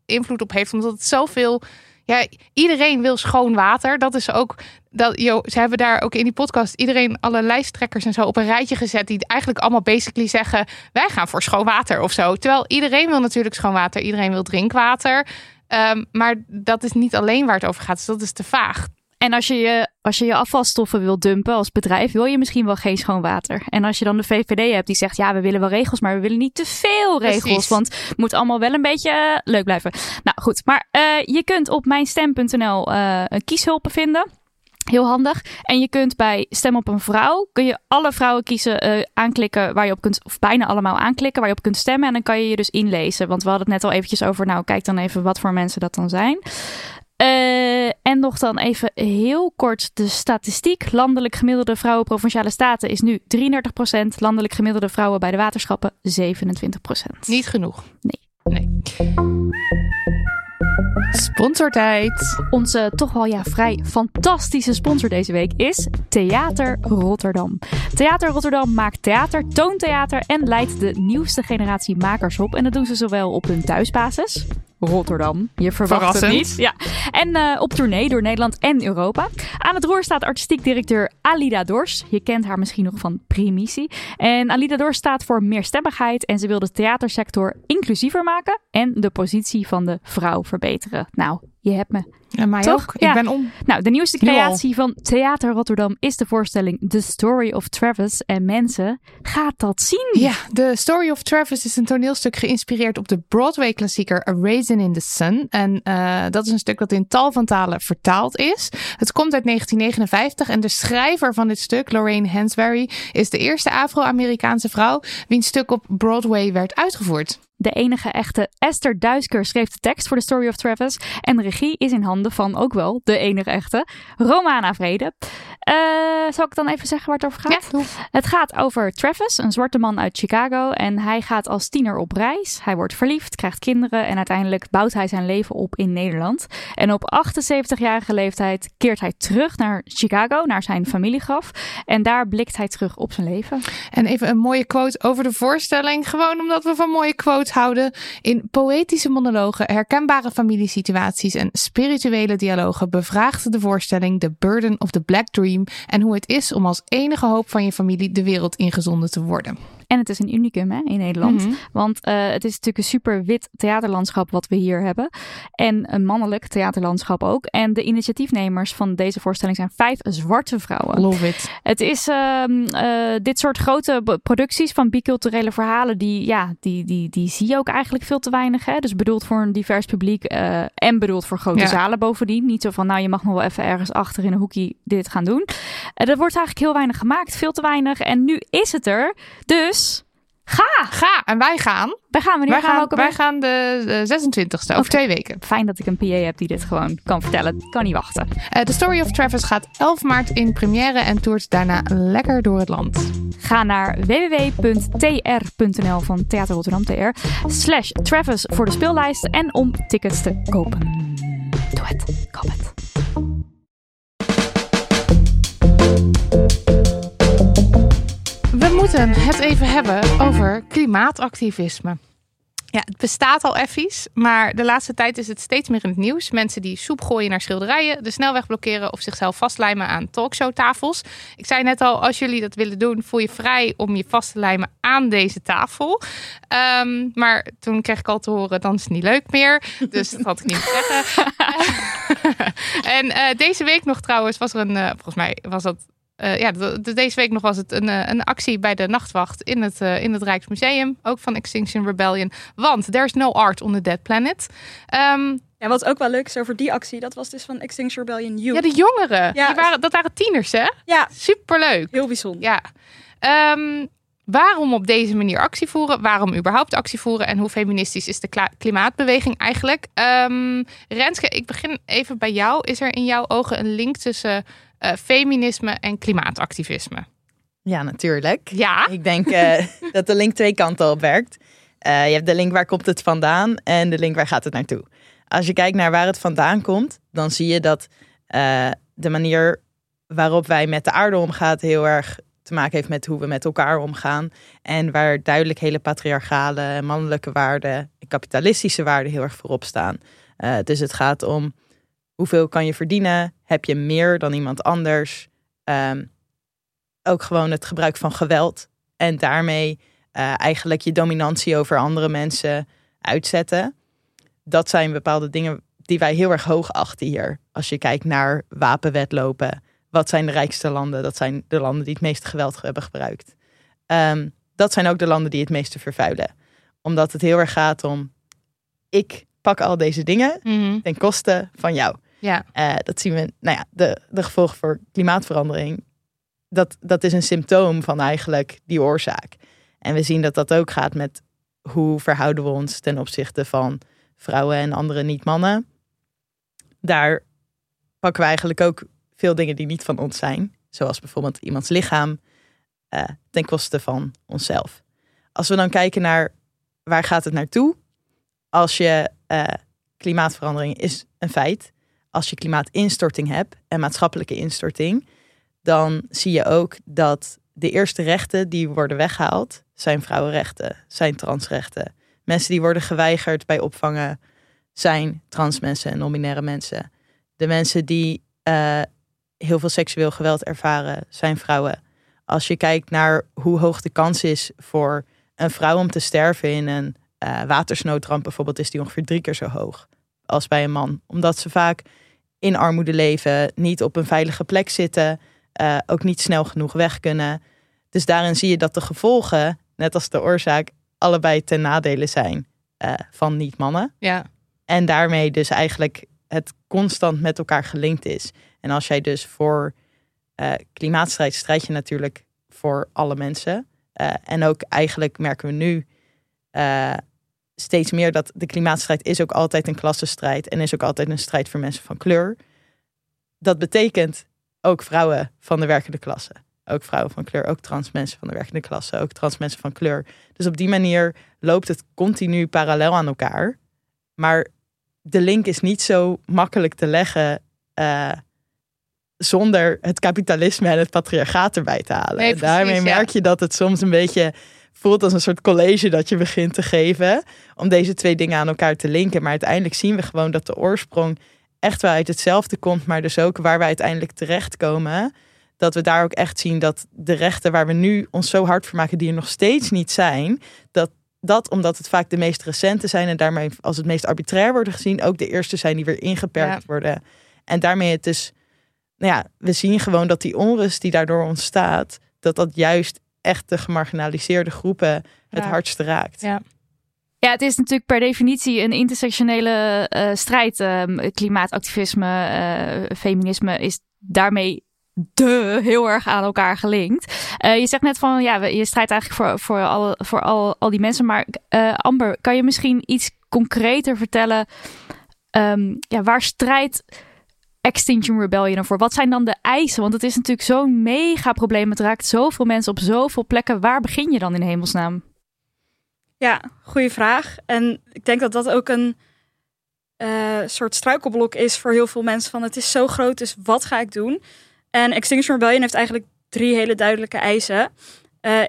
invloed op heeft. Omdat het zoveel. Ja, iedereen wil schoon water. Dat is ook. Dat, yo, ze hebben daar ook in die podcast iedereen, alle lijsttrekkers en zo op een rijtje gezet. Die eigenlijk allemaal basically zeggen: wij gaan voor schoon water of zo. Terwijl iedereen wil natuurlijk schoon water. Iedereen wil drinkwater. Ehm, maar dat is niet alleen waar het over gaat. Dus dat is te vaag. En als je, je als je je afvalstoffen wil dumpen als bedrijf, wil je misschien wel geen schoon water. En als je dan de VVD hebt die zegt, ja, we willen wel regels, maar we willen niet te veel regels. Precies. Want het moet allemaal wel een beetje eh, leuk blijven. Nou goed, maar eh, je kunt op mijnstem.nl eh een kieshulpen vinden. Heel handig. En je kunt bij Stem op een vrouw, kun je alle vrouwen kiezen, aanklikken waar je op kunt, of bijna allemaal aanklikken waar je op kunt stemmen. En dan kan je je dus inlezen. Want we hadden het net al eventjes over, nou kijk dan even wat voor mensen dat dan zijn. Eh, en nog dan even heel kort de statistiek. Landelijk gemiddelde vrouwen provinciale staten is nu 33%. Landelijk gemiddelde vrouwen bij de waterschappen 27%. Niet genoeg. Nee. nee. Sponsortijd. Onze toch wel ja, vrij fantastische sponsor deze week is Theater Rotterdam. Theater Rotterdam maakt theater, toontheater en leidt de nieuwste generatie makers op. En dat doen ze zowel op hun thuisbasis. Rotterdam. Je verwacht Verrassend. het niet. Ja. En eh, op tournee door Nederland en Europa. Aan het roer staat artistiek directeur Alida Dors. Je kent haar misschien nog van Primitie. En Alida Dors staat voor meerstemmigheid en ze wil de theatersector inclusiever maken en de positie van de vrouw verbeteren. Nou, je hebt me. En mij Toch? ook. Ja. Ik ben om. Nou, de nieuwste creatie van Theater Rotterdam is de voorstelling The Story of Travis. En mensen, gaat dat zien. Ja, The Story of Travis is een toneelstuk geïnspireerd op de Broadway-klassieker A Raisin in the Sun. En eh, dat is een stuk dat in tal van talen vertaald is. Het komt uit 1959 en de schrijver van dit stuk, Lorraine Hansberry, is de eerste Afro-Amerikaanse vrouw wiens stuk op Broadway werd uitgevoerd. De enige echte Esther Duisker schreef de tekst voor The Story of Travis. En de regie is in handen van ook wel de enige echte Romana Vrede. Eh, zal ik dan even zeggen waar het over gaat? Het gaat over Travis, een zwarte man uit Chicago. En hij gaat als tiener op reis. Hij wordt verliefd, krijgt kinderen en uiteindelijk bouwt hij zijn leven op in Nederland. En op 78-jarige leeftijd keert hij terug naar Chicago, naar zijn familiegraf. En daar blikt hij terug op zijn leven. En even een mooie quote over de voorstelling. Gewoon omdat we van mooie quotes In poëtische monologen, herkenbare familiesituaties en spirituele dialogen bevraagt de voorstelling The Burden of the Black Dream en hoe het is om als enige hoop van je familie de wereld ingezonden te worden. En het is een unicum hè, in Nederland. Mhm. Want eh, het is natuurlijk een super wit theaterlandschap wat we hier hebben. En een mannelijk theaterlandschap ook. En de initiatiefnemers van deze voorstelling zijn vijf zwarte vrouwen. Love it. Het is ehm, eh, dit soort grote producties van biculturele verhalen, die, ja, die, die, die zie je ook eigenlijk veel te weinig. Hè? Dus bedoeld voor een divers publiek eh, en bedoeld voor grote Ja. zalen bovendien. Niet zo van, nou je mag nog wel even ergens achter in een hoekje dit gaan doen. Er wordt eigenlijk heel weinig gemaakt, veel te weinig. En nu is het er. Dus ga! Ga, en wij gaan. Wij gaan, wanneer Wij gaan, we ook wij gaan de, de 26e, over twee weken. Fijn dat ik een PA heb die dit gewoon kan vertellen. Kan niet wachten. Eh The Story of Travis gaat 11 maart in première en toert daarna lekker door het land. Ga naar www.tr.nl van Theater Rotterdam TR slash Travis voor de speellijst en om tickets te kopen. Doe het, koop het. We moeten het even hebben over klimaatactivisme. Ja, het bestaat al effies, maar de laatste tijd is het steeds meer in het nieuws. Mensen die soep gooien naar schilderijen, de snelweg blokkeren of zichzelf vastlijmen aan talkshowtafels. Ik zei net al, als jullie dat willen doen, voel je vrij om je vast te lijmen aan deze tafel. Ehm, maar toen kreeg ik al te horen, dan is het niet leuk meer. Dus dat had ik niet zeggen. *laughs* *laughs* en eh, deze week nog trouwens was er een, eh, volgens mij was dat eh, ja, de- de- deze week nog was het een, eh, een actie bij de Nachtwacht in het, eh, in het Rijksmuseum. Ook van Extinction Rebellion. Want there's no art on the dead planet. Ehm, Ja, wat ook wel leuk is over die actie, dat was dus van Extinction Rebellion Youth. ja, de jongeren. Ja. Die waren, dat waren tieners, hè? Ja, Superleuk. heel bijzonder. Ja. Ehm, waarom op deze manier actie voeren? Waarom überhaupt actie voeren? En hoe feministisch is de klimaatbeweging eigenlijk? Ehm, Renske, ik begin even bij jou. Is er in jouw ogen een link tussen eh, feminisme en klimaatactivisme? Ja, natuurlijk. Ja. Ik denk eh, *laughs* dat de link twee kanten op werkt. Eh, je hebt de link waar komt het vandaan en de link waar gaat het naartoe. Als je kijkt naar waar het vandaan komt, dan zie je dat de manier waarop wij met de aarde omgaan heel erg te maken heeft met hoe we met elkaar omgaan. En waar duidelijk hele patriarchale, mannelijke waarden, en kapitalistische waarden heel erg voorop staan. Dus het gaat om hoeveel kan je verdienen? Heb je meer dan iemand anders? Ehm, ook gewoon het gebruik van geweld. En daarmee eh, eigenlijk je dominantie over andere mensen uitzetten. Dat zijn bepaalde dingen die wij heel erg hoog achten hier. Als je kijkt naar wapenwetlopen. Wat zijn de rijkste landen? Dat zijn de landen die het meeste geweld hebben gebruikt. Ehm, dat zijn ook de landen die het meeste vervuilen. Omdat het heel erg gaat om, ik pak al deze dingen Mhm. ten koste van jou. Ja. Eh, dat zien we, nou ja, de, de gevolgen voor klimaatverandering. Dat, dat is een symptoom van eigenlijk die oorzaak. En we zien dat dat ook gaat met hoe verhouden we ons ten opzichte van vrouwen en andere niet-mannen. Daar pakken we eigenlijk ook veel dingen die niet van ons zijn. Zoals bijvoorbeeld iemands lichaam eh, ten koste van onszelf. Als we dan kijken naar waar gaat het naartoe? Als je eh, klimaatverandering is een feit. Als je klimaatinstorting hebt en maatschappelijke instorting, dan zie je ook dat de eerste rechten die worden weggehaald, zijn vrouwenrechten, zijn transrechten. Mensen die worden geweigerd bij opvangen, zijn transmensen en non-binaire mensen. De mensen die eh, heel veel seksueel geweld ervaren, zijn vrouwen. Als je kijkt naar hoe hoog de kans is voor een vrouw om te sterven in een eh, watersnoodramp bijvoorbeeld, is die ongeveer drie keer zo hoog als bij een man. Omdat ze vaak in armoede leven, niet op een veilige plek zitten, eh, ook niet snel genoeg weg kunnen. Dus daarin zie je dat de gevolgen, net als de oorzaak, allebei ten nadele zijn eh, van niet-mannen. Ja. En daarmee dus eigenlijk het constant met elkaar gelinkt is. En als jij dus voor eh, klimaatstrijd strijd je natuurlijk voor alle mensen. En ook eigenlijk merken we nu steeds meer dat de klimaatstrijd is ook altijd een klassenstrijd en is ook altijd een strijd voor mensen van kleur. Dat betekent ook vrouwen van de werkende klasse. Ook vrouwen van kleur, ook trans mensen van de werkende klasse, ook trans mensen van kleur. Dus op die manier loopt het continu parallel aan elkaar. Maar de link is niet zo makkelijk te leggen eh, zonder het kapitalisme en het patriarchaat erbij te halen. Nee, daarmee merk je dat het soms een beetje voelt als een soort college dat je begint te geven. Om deze twee dingen aan elkaar te linken. Maar uiteindelijk zien we gewoon dat de oorsprong echt wel uit hetzelfde komt. Maar dus ook waar we uiteindelijk terechtkomen. Dat we daar ook echt zien dat de rechten waar we nu ons zo hard voor maken, die er nog steeds niet zijn. Dat dat omdat het vaak de meest recente zijn en daarmee als het meest arbitrair worden gezien, ook de eerste zijn die weer ingeperkt Ja. worden. En daarmee het dus, nou ja, we zien gewoon dat die onrust die daardoor ontstaat, dat dat juist echt de gemarginaliseerde groepen het hardst raakt. Ja. Ja, het is natuurlijk per definitie een intersectionele eh, strijd. Ehm, klimaatactivisme, eh, feminisme is daarmee de heel erg aan elkaar gelinkt. Eh, je zegt net van ja, je strijdt eigenlijk voor, voor, al, voor al, al die mensen. Maar Amber, kan je misschien iets concreter vertellen? ehm, ja, waar strijdt Extinction Rebellion dan voor? Wat zijn dan de eisen? Want het is natuurlijk zo'n mega probleem. Het raakt zoveel mensen op zoveel plekken. Waar begin je dan in hemelsnaam? Ja, goede vraag. En ik denk dat dat ook een eh, soort struikelblok is voor heel veel mensen. Van het is zo groot, dus wat ga ik doen? En Extinction Rebellion heeft eigenlijk drie hele duidelijke eisen.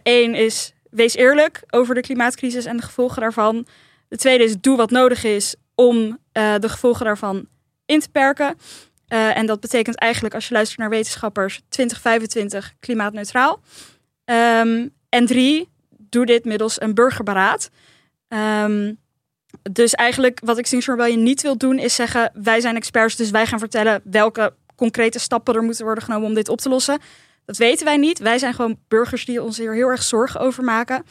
Eén is, wees eerlijk over de klimaatcrisis en de gevolgen daarvan. De tweede is, doe wat nodig is om eh, de gevolgen daarvan in te perken. Eh, en dat betekent eigenlijk, als je luistert naar wetenschappers, 2025 klimaatneutraal. Ehm, en drie, doe dit middels een burgerberaad. Ehm, dus eigenlijk wat Extinction Rebellion niet wil doen is zeggen... wij zijn experts, dus wij gaan vertellen welke concrete stappen er moeten worden genomen om dit op te lossen. Dat weten wij niet. Wij zijn gewoon burgers die ons hier heel erg zorgen over maken.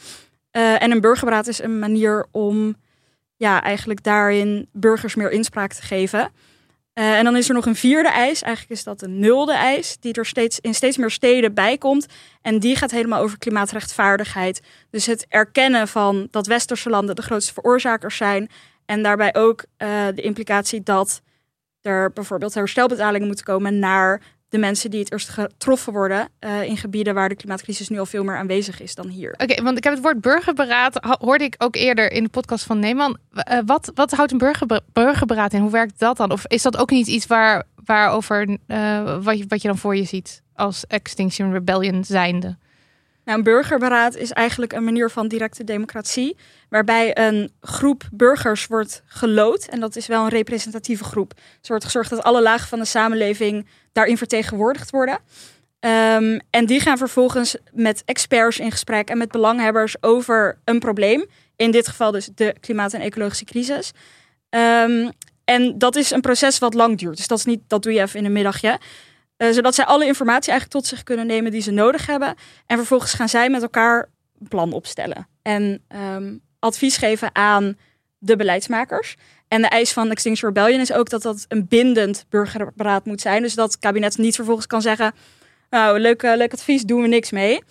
Eh, en een burgerberaad is een manier om ja, eigenlijk daarin burgers meer inspraak te geven. Eh, en dan is er nog een vierde eis. Eigenlijk is dat een nulde eis, die er steeds, in steeds meer steden bij komt. En die gaat helemaal over klimaatrechtvaardigheid. Dus het erkennen van dat westerse landen de grootste veroorzakers zijn. En daarbij ook eh, de implicatie dat er bijvoorbeeld herstelbetalingen moeten komen naar de mensen die het eerst getroffen worden eh, in gebieden waar de klimaatcrisis nu al veel meer aanwezig is dan hier. Oké, want ik heb het woord burgerberaad, hoorde ik ook eerder in de podcast van Neeman. Eh, wat, wat houdt een burgerbe- burgerberaad in? Hoe werkt dat dan? Of is dat ook niet iets waar, waarover, eh, wat, je, wat je dan voor je ziet als Extinction Rebellion zijnde? Nou, een burgerberaad is eigenlijk een manier van directe democratie, waarbij een groep burgers wordt gelood. En dat is wel een representatieve groep. Dus er wordt gezorgd dat alle lagen van de samenleving daarin vertegenwoordigd worden. Ehm, en die gaan vervolgens met experts in gesprek en met belanghebbers over een probleem. In dit geval dus de klimaat- en ecologische crisis. Ehm, En dat is een proces wat lang duurt. Dus dat, is niet, dat doe je even in een middagje. Eh, zodat zij alle informatie eigenlijk tot zich kunnen nemen die ze nodig hebben. En vervolgens gaan zij met elkaar een plan opstellen. En ehm, advies geven aan de beleidsmakers. En de eis van Extinction Rebellion is ook dat dat een bindend burgerberaad moet zijn. Dus dat het kabinet niet vervolgens kan zeggen... nou, leuk, eh, leuk advies, doen we niks mee.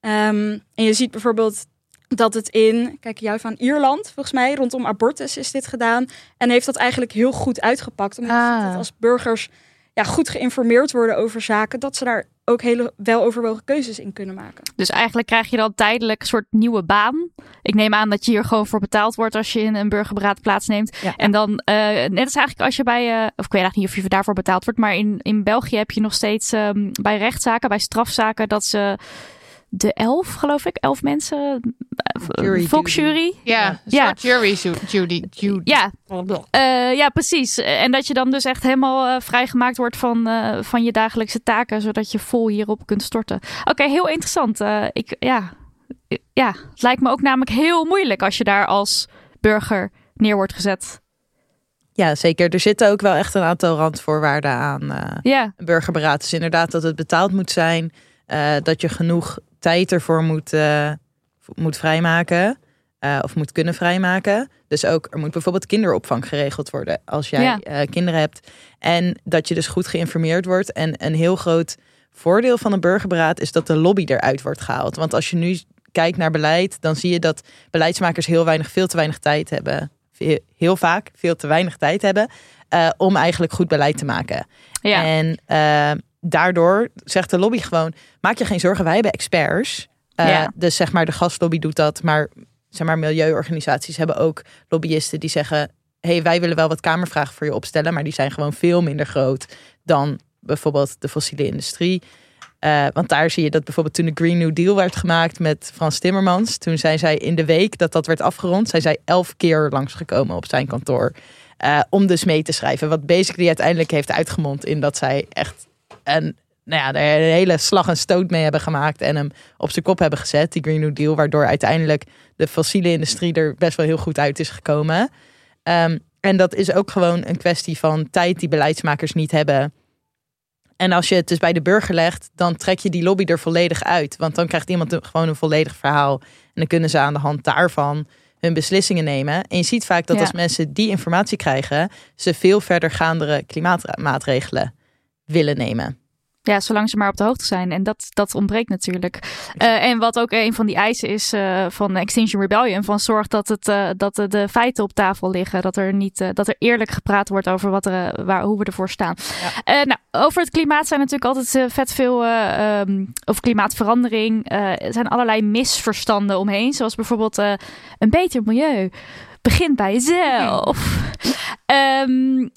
Ehm, en je ziet bijvoorbeeld dat het in, kijk jou van Ierland, volgens mij, rondom abortus is dit gedaan. En heeft dat eigenlijk heel goed uitgepakt. Omdat Ah. dat als burgers ja, goed geïnformeerd worden over zaken, dat ze daar ook hele weloverwogen keuzes in kunnen maken. Dus eigenlijk krijg je dan tijdelijk een soort nieuwe baan. Ik neem aan dat je hier gewoon voor betaald wordt als je in een burgerberaad plaatsneemt. Ja. En dan, eh, net als eigenlijk als je bij, eh, of ik weet eigenlijk niet of je daarvoor betaald wordt, maar in, in België heb je nog steeds ehm, bij rechtszaken, bij strafzaken, dat ze de elf, geloof ik, elf mensen, Jury volksjury. Ja, een Ja. jury Judy. Judy. Ja, eh, ja, precies. En dat je dan dus echt helemaal eh, vrijgemaakt wordt van, eh, van je dagelijkse taken, zodat je vol hierop kunt storten. Oké, heel interessant. Ik, ja. ja, het lijkt me ook namelijk heel moeilijk als je daar als burger neer wordt gezet. Ja, zeker. Er zitten ook wel echt een aantal randvoorwaarden aan eh, Ja, een burgerberaad. Dus inderdaad dat het betaald moet zijn. Eh, dat je genoeg tijd ervoor moet, eh, moet vrijmaken. eh, of moet kunnen vrijmaken. Dus ook, er moet bijvoorbeeld kinderopvang geregeld worden. Als jij Ja. kinderen hebt. En dat je dus goed geïnformeerd wordt. En een heel groot voordeel van een burgerberaad is dat de lobby eruit wordt gehaald. Want als je nu kijkt naar beleid, dan zie je dat beleidsmakers heel weinig, veel te weinig tijd hebben. Heel vaak veel te weinig tijd hebben om eigenlijk goed beleid te maken. ja. En daardoor zegt de lobby gewoon: maak je geen zorgen, wij hebben experts. Eh, Ja. Dus zeg maar, de gaslobby doet dat, maar zeg maar, milieuorganisaties hebben ook lobbyisten die zeggen: hey, wij willen wel wat kamervragen voor je opstellen, maar die zijn gewoon veel minder groot dan bijvoorbeeld de fossiele industrie. Eh, want daar zie je dat bijvoorbeeld toen de Green New Deal werd gemaakt met Frans Timmermans, toen zijn zij in de week dat dat werd afgerond, zijn zij elf keer langsgekomen op zijn kantoor. eh, om dus mee te schrijven. Wat basically uiteindelijk heeft uitgemond in dat zij echt een, nou ja, er een hele slag en stoot mee hebben gemaakt. En hem op zijn kop hebben gezet, die Green New Deal. Waardoor uiteindelijk de fossiele industrie er best wel heel goed uit is gekomen. Ehm, en dat is ook gewoon een kwestie van tijd die beleidsmakers niet hebben. En als je het dus bij de burger legt, dan trek je die lobby er volledig uit. Want dan krijgt iemand gewoon een volledig verhaal. En dan kunnen ze aan de hand daarvan hun beslissingen nemen. En je ziet vaak dat Ja. als mensen die informatie krijgen, ze veel verder gaandere klimaatmaatregelen willen nemen. Ja, zolang ze maar op de hoogte zijn. En dat, dat ontbreekt natuurlijk. Eh, en wat ook een van die eisen is eh, van Extinction Rebellion: van zorg dat, het, eh, dat de, feiten op tafel liggen. Dat er, niet, dat er eerlijk gepraat wordt over wat er, waar, hoe we ervoor staan. Nou, over het klimaat zijn natuurlijk altijd vet veel. eh, ehm, over klimaatverandering. er zijn allerlei misverstanden omheen. Zoals bijvoorbeeld een beter milieu begint bij jezelf. Ehm,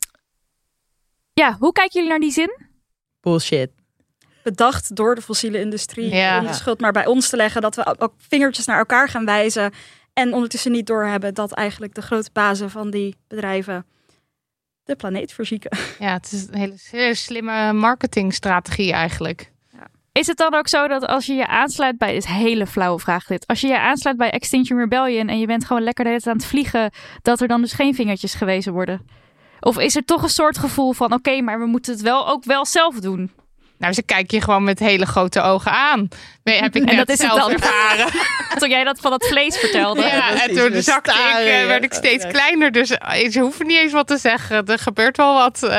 ja, hoe kijken jullie naar die zin? Bullshit. Bedacht door de fossiele industrie Ja. om de schuld maar bij ons te leggen. Dat we ook vingertjes naar elkaar gaan wijzen. En ondertussen niet doorhebben dat eigenlijk de grote bazen van die bedrijven de planeet verzieken. Ja, het is een hele, hele slimme marketingstrategie eigenlijk. Is het dan ook zo dat als je je aansluit bij... Is een hele flauwe vraag dit. Als je je aansluit bij Extinction Rebellion... en je bent gewoon lekker de hele tijd aan het vliegen... dat er dan dus geen vingertjes gewezen worden? Of is er toch een soort gevoel van... oké, maar we moeten het wel ook wel zelf doen? Nou, ze kijken je gewoon met hele grote ogen aan. Nee, heb ik En net dat is het zelf dan. ervaren. *laughs* Toen jij dat van dat vlees vertelde. Ja, en toen zakte ik, eh, werd ik steeds Ja. kleiner. Dus eh, ze hoeven niet eens wat te zeggen. Er gebeurt wel wat. eh,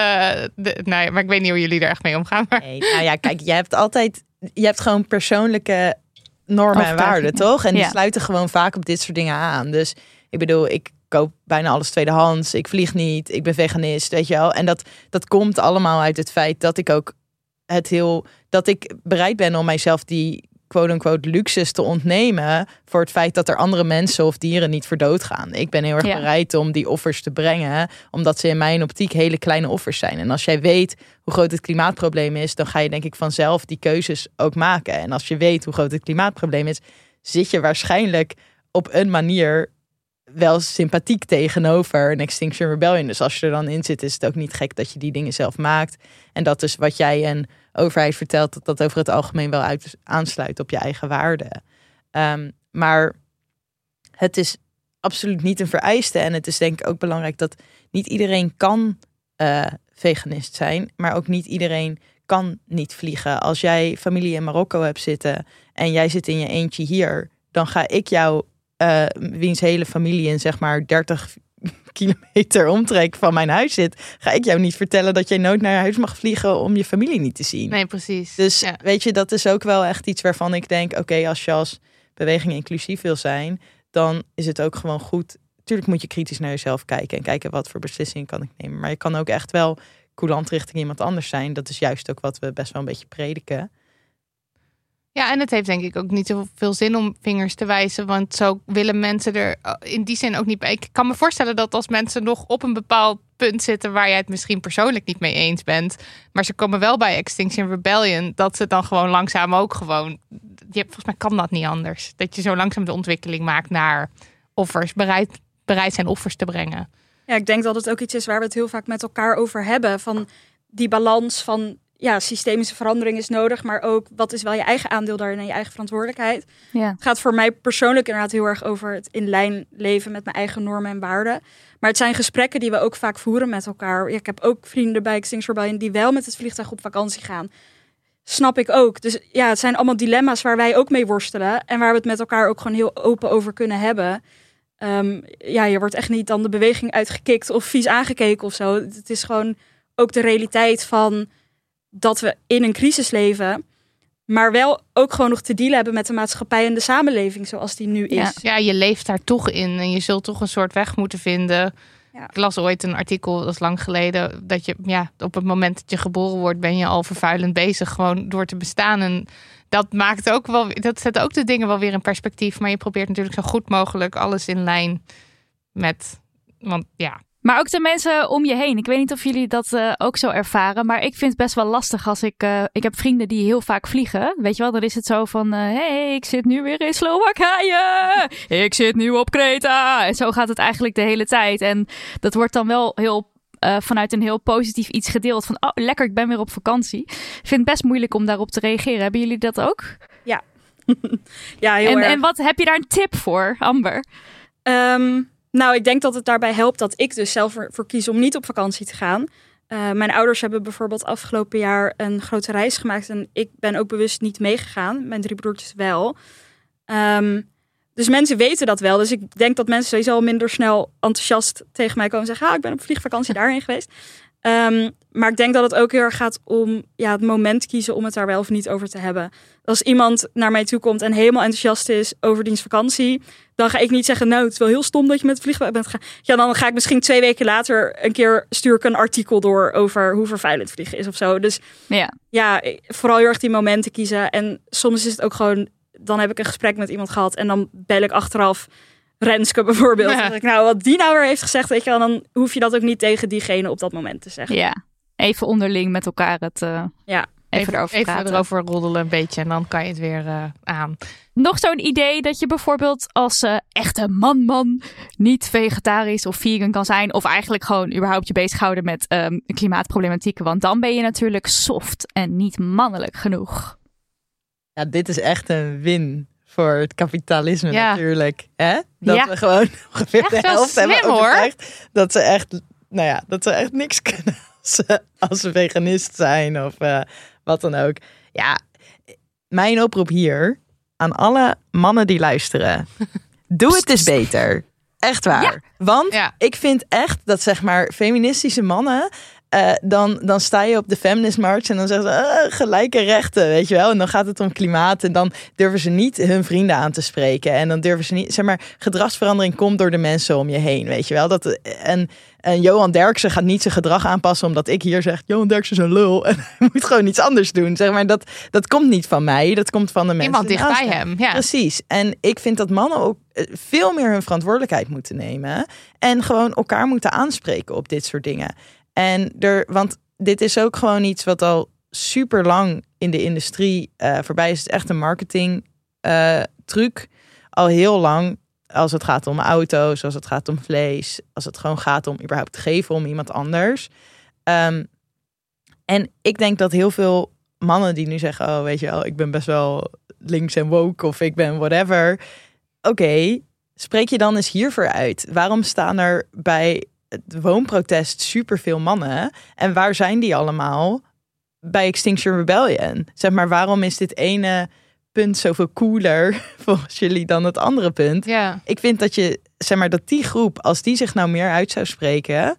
de, nou ja, maar ik weet niet hoe jullie er echt mee omgaan. Maar Nee, nou ja, kijk, je hebt altijd, je hebt gewoon persoonlijke normen en waarden, toch? En die Ja. sluiten gewoon vaak op dit soort dingen aan. Dus ik bedoel, ik koop bijna alles tweedehands. Ik vlieg niet. Ik ben veganist, weet je wel. En dat, dat komt allemaal uit het feit dat ik ook het heel, dat ik bereid ben om mijzelf die quote-unquote luxes te ontnemen voor het feit dat er andere mensen of dieren niet voor dood gaan. Ik ben heel erg Ja. bereid om die offers te brengen, omdat ze in mijn optiek hele kleine offers zijn. En als jij weet hoe groot het klimaatprobleem is, dan ga je denk ik vanzelf die keuzes ook maken. En als je weet hoe groot het klimaatprobleem is, zit je waarschijnlijk op een manier wel sympathiek tegenover een Extinction Rebellion. Dus als je er dan in zit, is het ook niet gek dat je die dingen zelf maakt. En dat is wat jij een overheid vertelt, dat dat over het algemeen wel uit, aansluit op je eigen waarden. Ehm, maar het is absoluut niet een vereiste. En het is denk ik ook belangrijk dat niet iedereen kan eh, veganist zijn, maar ook niet iedereen kan niet vliegen. Als jij familie in Marokko hebt zitten en jij zit in je eentje hier, dan ga ik jou, eh, wiens hele familie in zeg maar 30 *laughs* kilometer omtrek van mijn huis zit, ga ik jou niet vertellen dat jij nooit naar huis mag vliegen om je familie niet te zien. Nee, precies. Dus Ja. weet je, dat is ook wel echt iets waarvan ik denk: oké, als je als beweging inclusief wil zijn, dan is het ook gewoon goed. Tuurlijk moet je kritisch naar jezelf kijken en kijken wat voor beslissingen kan ik nemen. Maar je kan ook echt wel coulant richting iemand anders zijn. Dat is juist ook wat we best wel een beetje prediken. Ja, en het heeft denk ik ook niet zoveel zin om vingers te wijzen. Want zo willen mensen er eh, in die zin ook niet bij. Ik kan me voorstellen dat als mensen nog op een bepaald punt zitten waar jij het misschien persoonlijk niet mee eens bent. Maar ze komen wel bij Extinction Rebellion. Dat ze dan gewoon langzaam ook gewoon. Je, volgens mij kan dat niet anders. Dat je zo langzaam de ontwikkeling maakt naar offers. Bereid, bereid zijn offers te brengen. Ja, ik denk dat het ook iets is waar we het heel vaak met elkaar over hebben. Van die balans van ja, systemische verandering is nodig, maar ook wat is wel je eigen aandeel daarin en je eigen verantwoordelijkheid. Ja. Het gaat voor mij persoonlijk inderdaad heel erg over het in lijn leven met mijn eigen normen en waarden. Maar het zijn gesprekken die we ook vaak voeren met elkaar. Ja, ik heb ook vrienden bij Extinction Rebellion die wel met het vliegtuig op vakantie gaan. Snap ik ook. Dus ja, het zijn allemaal dilemma's waar wij ook mee worstelen. En waar we het met elkaar ook gewoon heel open over kunnen hebben. Ehm, ja, je wordt echt niet dan de beweging uitgekikt of vies aangekeken of zo. Het is gewoon ook de realiteit van dat we in een crisis leven. Maar wel ook gewoon nog te dealen hebben met de maatschappij en de samenleving zoals die nu is. Ja. Ja, je leeft daar toch in en je zult toch een soort weg moeten vinden. Ja. Ik las ooit een artikel, dat is lang geleden, dat je ja, op het moment dat je geboren wordt, ben je al vervuilend bezig gewoon door te bestaan. En dat maakt ook wel, dat zet ook de dingen wel weer in perspectief. Maar je probeert natuurlijk zo goed mogelijk alles in lijn met, want ja, Maar ook de mensen om je heen. Ik weet niet of jullie dat eh, ook zo ervaren. Maar ik vind het best wel lastig als ik... eh, ik heb vrienden die heel vaak vliegen. Weet je wel, dan is het zo van... Hé, hey, ik zit nu weer in Slowakije. Ik zit nu op Kreta. En zo gaat het eigenlijk de hele tijd. En dat wordt dan wel heel... eh, vanuit een heel positief iets gedeeld. Van, oh, lekker, ik ben weer op vakantie. Ik vind het best moeilijk om daarop te reageren. Hebben jullie dat ook? Ja, *laughs* heel En, erg. en wat heb je daar een tip voor, Amber? Ehm, nou, ik denk dat het daarbij helpt dat ik dus zelf ervoor kies om niet op vakantie te gaan. Eh, mijn ouders hebben bijvoorbeeld afgelopen jaar een grote reis gemaakt en ik ben ook bewust niet meegegaan. Mijn drie broertjes wel. Ehm, dus mensen weten dat wel. Dus ik denk dat mensen sowieso al minder snel enthousiast tegen mij komen en zeggen: ah, ik ben op vliegvakantie *laughs* daarheen geweest. Ehm, maar ik denk dat het ook heel erg gaat om ja, het moment kiezen om het daar wel of niet over te hebben. Als iemand naar mij toe komt en helemaal enthousiast is over diens vakantie, dan ga ik niet zeggen, nou, het is wel heel stom dat je met het vliegtuig bent gegaan. Ja, dan ga ik misschien twee weken later een keer stuur ik een artikel door over hoe vervuilend vliegen is of zo. Dus Ja. ja, vooral heel erg die momenten kiezen. En soms is het ook gewoon, dan heb ik een gesprek met iemand gehad en dan bel ik achteraf Renske bijvoorbeeld. Ja. Ik, nou, wat die nou weer heeft gezegd, weet je wel, dan hoef je dat ook niet tegen diegene op dat moment te zeggen. Ja, even onderling met elkaar het... eh, Ja. Even, even, erover even praten. erover roddelen een beetje en dan kan je het weer eh, aan. Nog zo'n idee dat je bijvoorbeeld als eh, echte man-man niet vegetarisch of vegan kan zijn. Of eigenlijk gewoon überhaupt je bezighouden met ehm klimaatproblematieken. Want dan ben je natuurlijk soft en niet mannelijk genoeg. Ja, dit is echt een win voor het kapitalisme Ja. natuurlijk. Hè? Dat Ja. we gewoon *laughs* ongeveer Echt de helft hebben hoor. overtuigd dat ze echt, nou ja, dat ze echt niks *laughs* kunnen als ze, als ze veganist zijn of eh, wat dan ook. Ja, mijn oproep hier aan alle mannen die luisteren. *laughs* Doe het eens beter. Echt waar. Want Ja. ik vind echt dat zeg maar feministische mannen. Eh, dan, dan sta je op de feminist march en dan zeggen ze "Ah, gelijke rechten, weet je wel. En dan gaat het om klimaat en dan durven ze niet hun vrienden aan te spreken. En dan durven ze niet, zeg maar, gedragsverandering komt door de mensen om je heen, weet je wel. Dat, en, en Johan Derksen gaat niet zijn gedrag aanpassen omdat ik hier zeg, Johan Derksen is een lul. En *laughs* hij moet gewoon iets anders doen. Zeg maar, dat, dat komt niet van mij, dat komt van de mensen. Iemand dicht bij hem. hem. Ja. Precies. En ik vind dat mannen ook eh, veel meer hun verantwoordelijkheid moeten nemen. En gewoon elkaar moeten aanspreken op dit soort dingen. En er, want dit is ook gewoon iets wat al super lang in de industrie eh, voorbij is. Het echt een marketing eh, truc. Al heel lang. Als het gaat om auto's, als het gaat om vlees, als het gewoon gaat om überhaupt te geven om iemand anders. Ehm, en ik denk dat heel veel mannen die nu zeggen: Oh, weet je wel, ik ben best wel links en woke of ik ben whatever. Oké, spreek je dan eens hiervoor uit? Waarom staan er bij het woonprotest superveel mannen? En waar zijn die allemaal bij Extinction Rebellion? Zeg maar, waarom is dit ene punt zoveel cooler *laughs* volgens jullie dan het andere punt? Ja. Ik vind dat je, zeg maar, dat die groep, als die zich nou meer uit zou spreken,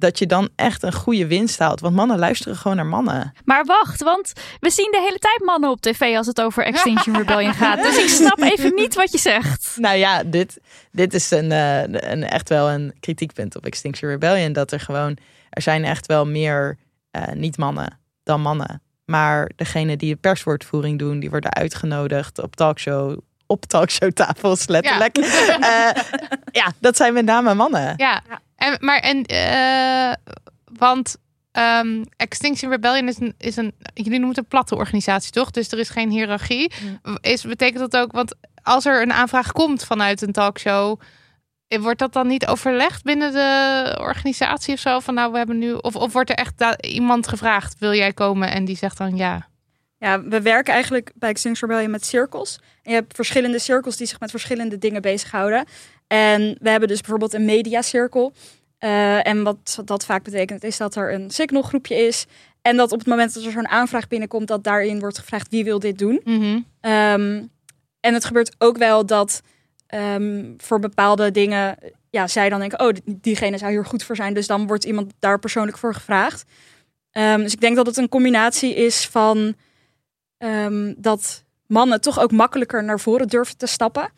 dat je dan echt een goede winst haalt. Want mannen luisteren gewoon naar mannen. Maar wacht, want we zien de hele tijd mannen op tv als het over Extinction Rebellion gaat. Dus ik snap *laughs* even niet wat je zegt. Nou ja, dit, dit is een, eh, een, echt wel een kritiekpunt op Extinction Rebellion. Dat er gewoon, er zijn echt wel meer eh, niet-mannen dan mannen. Maar degene die de perswoordvoering doen, die worden uitgenodigd op talkshow, op talkshowtafels letterlijk. Ja, *laughs* ja dat zijn met name mannen. Ja, en, maar en, eh, want ehm, Extinction Rebellion is een, is een, jullie noemen het een platte organisatie, toch? Dus er is geen hiërarchie. Is, betekent dat ook, want als er een aanvraag komt vanuit een talkshow, eh, wordt dat dan niet overlegd binnen de organisatie of zo? Van nou, we hebben nu, of, of wordt er echt iemand gevraagd, wil jij komen? En die zegt dan ja. Ja, we werken eigenlijk bij Extinction Rebellion met cirkels. En je hebt verschillende cirkels die zich met verschillende dingen bezighouden. En we hebben dus bijvoorbeeld een mediacirkel. Uh, en wat dat vaak betekent, is dat er een signalgroepje is. En dat op het moment dat er zo'n aanvraag binnenkomt, dat daarin wordt gevraagd wie wil dit doen. Mm -hmm. um, en het gebeurt ook wel dat um, voor bepaalde dingen, ja, zij dan denken, oh, diegene zou hier goed voor zijn. Dus dan wordt iemand daar persoonlijk voor gevraagd. Um, dus ik denk dat het een combinatie is van dat mannen toch ook makkelijker naar voren durven te stappen.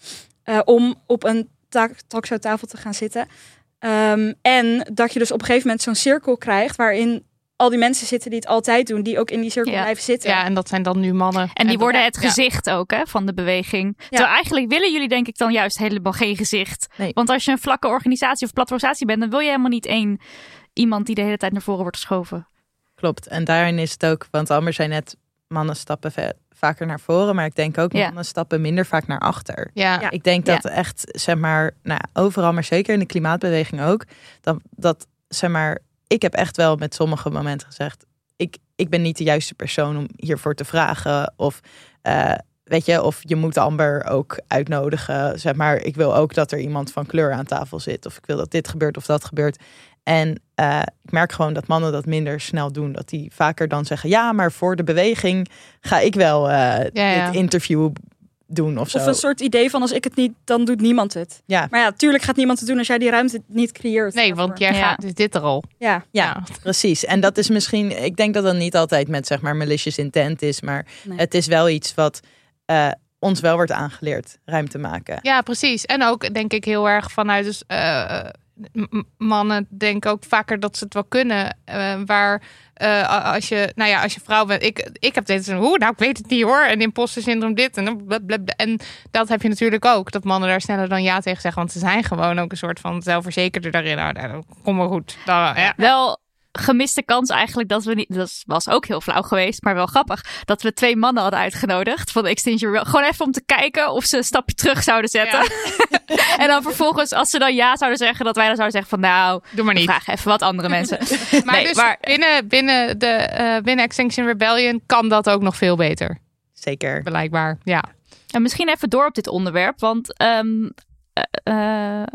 Uh, om op een talkshowtafel te gaan zitten. Um, en dat je dus op een gegeven moment zo'n cirkel krijgt waarin al die mensen zitten die het altijd doen, die ook in die cirkel ja. blijven zitten. Ja, en dat zijn dan nu mannen. En die worden het gezicht ook hè, van de beweging. Ja. Terwijl eigenlijk willen jullie denk ik dan juist helemaal geen gezicht. Nee. Want als je een vlakke organisatie of platte organisatie bent, dan wil je helemaal niet één iemand die de hele tijd naar voren wordt geschoven. Klopt. En daarin is het ook, want Amber zei net, mannen stappen vaker naar voren, maar ik denk ook Ja. mannen stappen minder vaak naar achter. Ja. Ja. Ik denk Ja. dat echt, zeg maar, nou, overal, maar zeker in de klimaatbeweging ook, dat, dat, zeg maar, ik heb echt wel met sommige momenten gezegd, ik, ik ben niet de juiste persoon om hiervoor te vragen. Of, eh, weet je, of je moet Amber ook uitnodigen. Zeg maar, ik wil ook dat er iemand van kleur aan tafel zit. Of ik wil dat dit gebeurt of dat gebeurt. En eh, ik merk gewoon dat mannen dat minder snel doen. Dat die vaker dan zeggen, ja, maar voor de beweging ga ik wel eh, Ja, ja. dit interview doen of zo. Of een soort idee van als ik het niet, dan doet niemand het. Ja. Maar ja, tuurlijk gaat niemand het doen als jij die ruimte niet creëert. Nee, daarvoor. want jij Ja. gaat, is dit er al. Ja, Ja, precies. En dat is misschien, ik denk dat dat niet altijd met zeg maar malicious intent is, maar Nee. het is wel iets wat eh, ons wel wordt aangeleerd, ruimte maken. Ja, precies. En ook denk ik heel erg vanuit dus, eh, mannen denken ook vaker dat ze het wel kunnen. eh, waar eh, als je, nou ja, als je vrouw bent, ik, ik heb dit hoe, nou ik weet het niet hoor. En imposter syndroom dit en. En dat heb je natuurlijk ook. Dat mannen daar sneller dan ja tegen zeggen, want ze zijn gewoon ook een soort van zelfverzekerder daarin. Nou, nou, kom maar goed. Ja. Wel gemiste kans eigenlijk dat we niet. Dat was ook heel flauw geweest, maar wel grappig. Dat we twee mannen hadden uitgenodigd van de Extinction Rebellion. Gewoon even om te kijken of ze een stapje terug zouden zetten. *laughs* en dan vervolgens, als ze dan ja zouden zeggen, dat wij dan zouden zeggen van nou, Doe maar niet. vraag even wat andere mensen. *laughs* Maar, Nee, dus maar- binnen, binnen, de, eh, binnen Extinction Rebellion kan dat ook nog veel beter. Zeker. Blijkbaar, ja. En misschien even door op dit onderwerp, want ehm, eh, eh,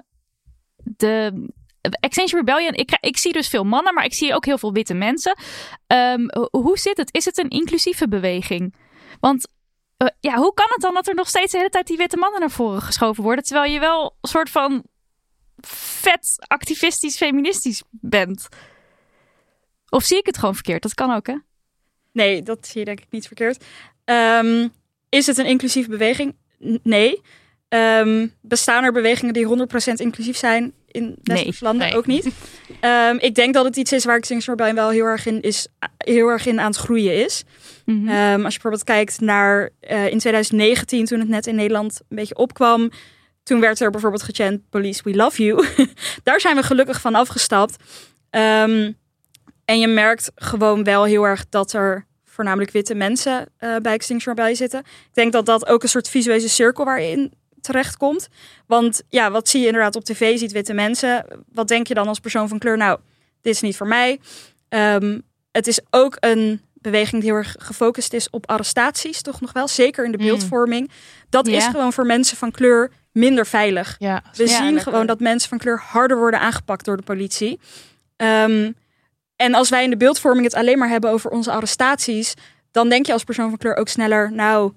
de Extinction Rebellion, ik, ik zie dus veel mannen, maar ik zie ook heel veel witte mensen. Ehm, ho- hoe zit het? Is het een inclusieve beweging? Want eh, ja, hoe kan het dan dat er nog steeds de hele tijd die witte mannen naar voren geschoven worden, terwijl je wel een soort van vet activistisch feministisch bent? Of zie ik het gewoon verkeerd? Dat kan ook, hè? nee, dat zie je denk ik niet verkeerd. Ehm, is het een inclusieve beweging? Nee. Ehm, bestaan er bewegingen die 100% inclusief zijn in? Nee. Ook niet. *laughs* Ehm, ik denk dat het iets is waar Extinction Rebellion wel heel erg in, is, heel erg in aan het groeien is. Mhm. Ehm, als je bijvoorbeeld kijkt naar eh, in 2019, toen het net in Nederland een beetje opkwam. Toen werd er bijvoorbeeld gechant Police, we love you. *laughs* Daar zijn we gelukkig van afgestapt. Ehm, en je merkt gewoon wel heel erg dat er voornamelijk witte mensen eh, bij Extinction Rebellion zitten. Ik denk dat dat ook een soort visuele cirkel waarin terechtkomt. Want ja, wat zie je inderdaad op tv? Je ziet witte mensen. Wat denk je dan als persoon van kleur? Nou, dit is niet voor mij. Ehm, het is ook een beweging die heel erg gefocust is op arrestaties, toch nog wel. Zeker in de Mm. beeldvorming. Dat is gewoon voor mensen van kleur minder veilig. Ja, We zien lekker. gewoon dat mensen van kleur harder worden aangepakt door de politie. Ehm, en als wij in de beeldvorming het alleen maar hebben over onze arrestaties, dan denk je als persoon van kleur ook sneller, nou,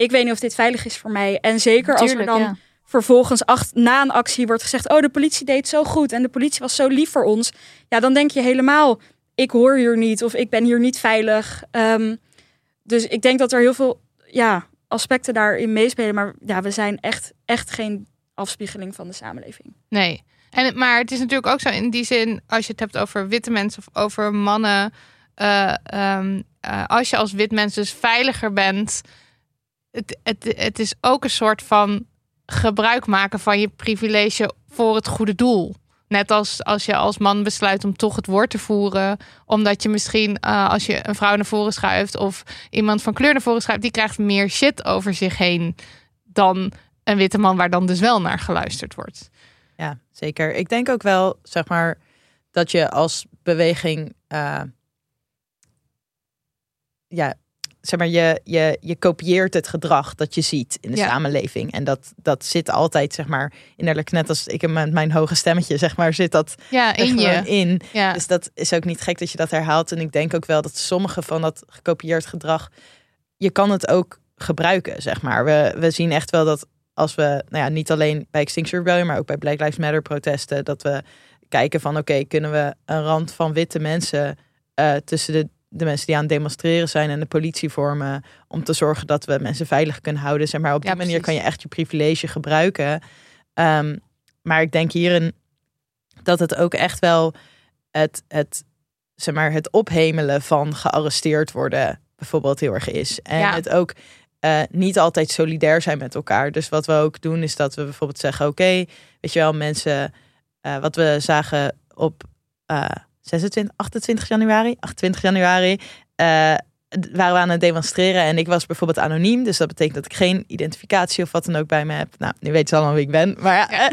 ik weet niet of dit veilig is voor mij. En zeker als er dan ja. vervolgens acht, na een actie wordt gezegd, oh, de politie deed zo goed en de politie was zo lief voor ons. Ja, dan denk je helemaal, ik hoor hier niet of ik ben hier niet veilig. Ehm, dus ik denk dat er heel veel ja, aspecten daarin meespelen. Maar ja, we zijn echt, echt geen afspiegeling van de samenleving. Nee. En, maar het is natuurlijk ook zo in die zin, als je het hebt over witte mensen of over mannen. eh, ehm, eh, als je als wit mens dus veiliger bent, het, het, het is ook een soort van gebruik maken van je privilege voor het goede doel. Net als als je als man besluit om toch het woord te voeren, omdat je misschien eh, als je een vrouw naar voren schuift of iemand van kleur naar voren schuift, die krijgt meer shit over zich heen dan een witte man waar dan dus wel naar geluisterd wordt. Ja, zeker. Ik denk ook wel, zeg maar, dat je als beweging, eh, ja, zeg maar, je, je, je kopieert het gedrag dat je ziet in de Ja. samenleving. En dat, dat zit altijd, zeg maar, innerlijk, net als ik met mijn hoge stemmetje, zeg maar, zit dat Ja, in gewoon je. in. Ja. Dus dat is ook niet gek dat je dat herhaalt. En ik denk ook wel dat sommige van dat gekopieerd gedrag, je kan het ook gebruiken, zeg maar. We, we zien echt wel dat als we, nou ja, niet alleen bij Extinction Rebellion, maar ook bij Black Lives Matter protesten, dat we kijken van, oké, kunnen we een rand van witte mensen eh, tussen de, de mensen die aan het demonstreren zijn en de politie vormen, om te zorgen dat we mensen veilig kunnen houden. Zeg maar, op die Ja, manier kan je echt je privilege gebruiken. Ehm, maar ik denk hierin dat het ook echt wel het, het, zeg maar, het ophemelen van gearresteerd worden bijvoorbeeld heel erg is. En Ja. het ook eh, niet altijd solidair zijn met elkaar. Dus wat we ook doen is dat we bijvoorbeeld zeggen, oké, weet je wel, mensen, eh, wat we zagen op eh 26, 28 januari, 28 januari, eh, waren we aan het demonstreren en ik was bijvoorbeeld anoniem, dus dat betekent dat ik geen identificatie of wat dan ook bij me heb. Nou, nu weten ze allemaal wie ik ben, maar ja.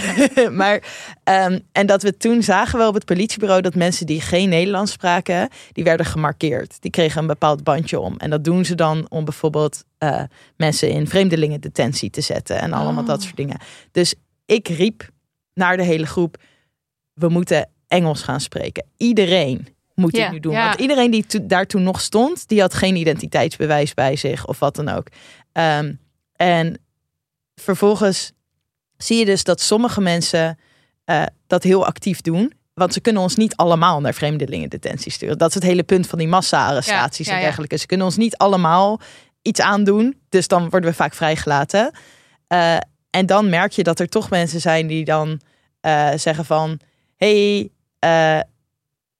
*laughs* maar ehm, en dat we toen zagen we op het politiebureau dat mensen die geen Nederlands spraken, die werden gemarkeerd. Die kregen een bepaald bandje om. En dat doen ze dan om bijvoorbeeld eh, mensen in vreemdelingendetentie te zetten en allemaal Oh. dat soort dingen. Dus ik riep naar de hele groep: we moeten Engels gaan spreken. Iedereen moet Ja, dit nu doen. ja. Want iedereen die to- daar toen nog stond, die had geen identiteitsbewijs bij zich of wat dan ook. Ehm, en vervolgens zie je dus dat sommige mensen eh, dat heel actief doen. Want ze kunnen ons niet allemaal naar vreemdelingendetentie sturen. Dat is het hele punt van die massa-arrestaties Ja, en dergelijke. Ze kunnen ons niet allemaal iets aandoen. Dus dan worden we vaak vrijgelaten. Eh, en dan merk je dat er toch mensen zijn die dan eh, zeggen van... hey, eh,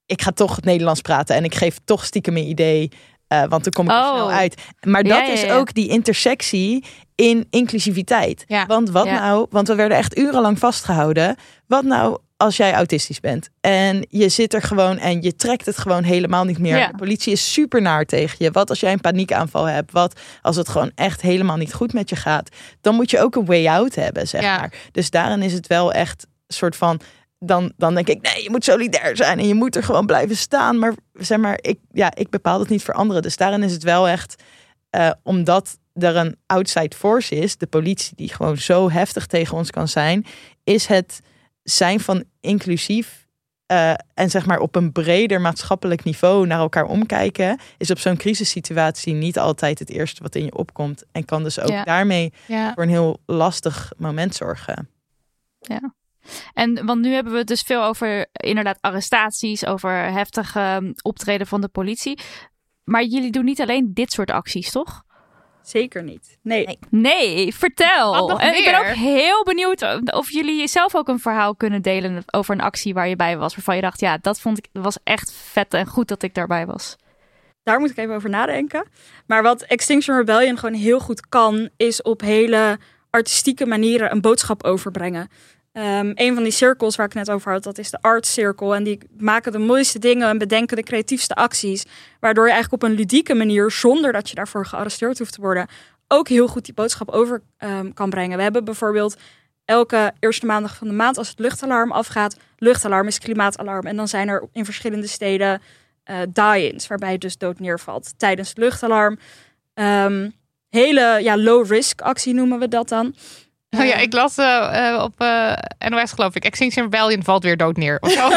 ik ga toch het Nederlands praten en ik geef toch stiekem een idee... eh, want dan kom ik er Oh. snel uit. Maar Ja, dat ja, is ook die intersectie in inclusiviteit. Want wat nou, want we werden echt urenlang vastgehouden. Wat nou als jij autistisch bent en je zit er gewoon en je trekt het gewoon helemaal niet meer. Ja. De politie is super naar tegen je. Wat als jij een paniekaanval hebt? Wat als het gewoon echt helemaal niet goed met je gaat? Dan moet je ook een way out hebben, zeg Ja. maar. Dus daarin is het wel echt soort van. Dan, dan denk ik, nee, je moet solidair zijn en je moet er gewoon blijven staan. Maar zeg maar, ik, ja, ik bepaal het niet voor anderen. Dus daarin is het wel echt, eh, omdat er een outside force is, de politie die gewoon zo heftig tegen ons kan zijn, is het zijn van inclusief eh, en zeg maar op een breder maatschappelijk niveau naar elkaar omkijken, is op zo'n crisissituatie niet altijd het eerste wat in je opkomt. En kan dus ook Ja. daarmee Ja. voor een heel lastig moment zorgen. En want nu hebben we het dus veel over inderdaad arrestaties, over heftig ehm, optreden van de politie. Maar jullie doen niet alleen dit soort acties, toch? Zeker niet. Nee. Nee, vertel. En ik ben ook heel benieuwd of jullie zelf ook een verhaal kunnen delen over een actie waar je bij was. Waarvan je dacht, ja, dat vond ik dat was echt vet en goed dat ik daarbij was. Daar moet ik even over nadenken. Maar wat Extinction Rebellion gewoon heel goed kan, is op hele artistieke manieren een boodschap overbrengen. Ehm, een van die cirkels waar ik net over had, dat is de Art Circle. En die maken de mooiste dingen en bedenken de creatiefste acties. Waardoor je eigenlijk op een ludieke manier, zonder dat je daarvoor gearresteerd hoeft te worden, ook heel goed die boodschap over ehm, kan brengen. We hebben bijvoorbeeld elke eerste maandag van de maand, als het luchtalarm afgaat, luchtalarm is klimaatalarm. En dan zijn er in verschillende steden eh die-ins, waarbij je dus dood neervalt tijdens het luchtalarm. Ehm, hele ja, low-risk actie noemen we dat dan. Oh ja, ik las eh, eh, op eh, NOS geloof ik. Extinction Rebellion valt weer dood neer. Of zo.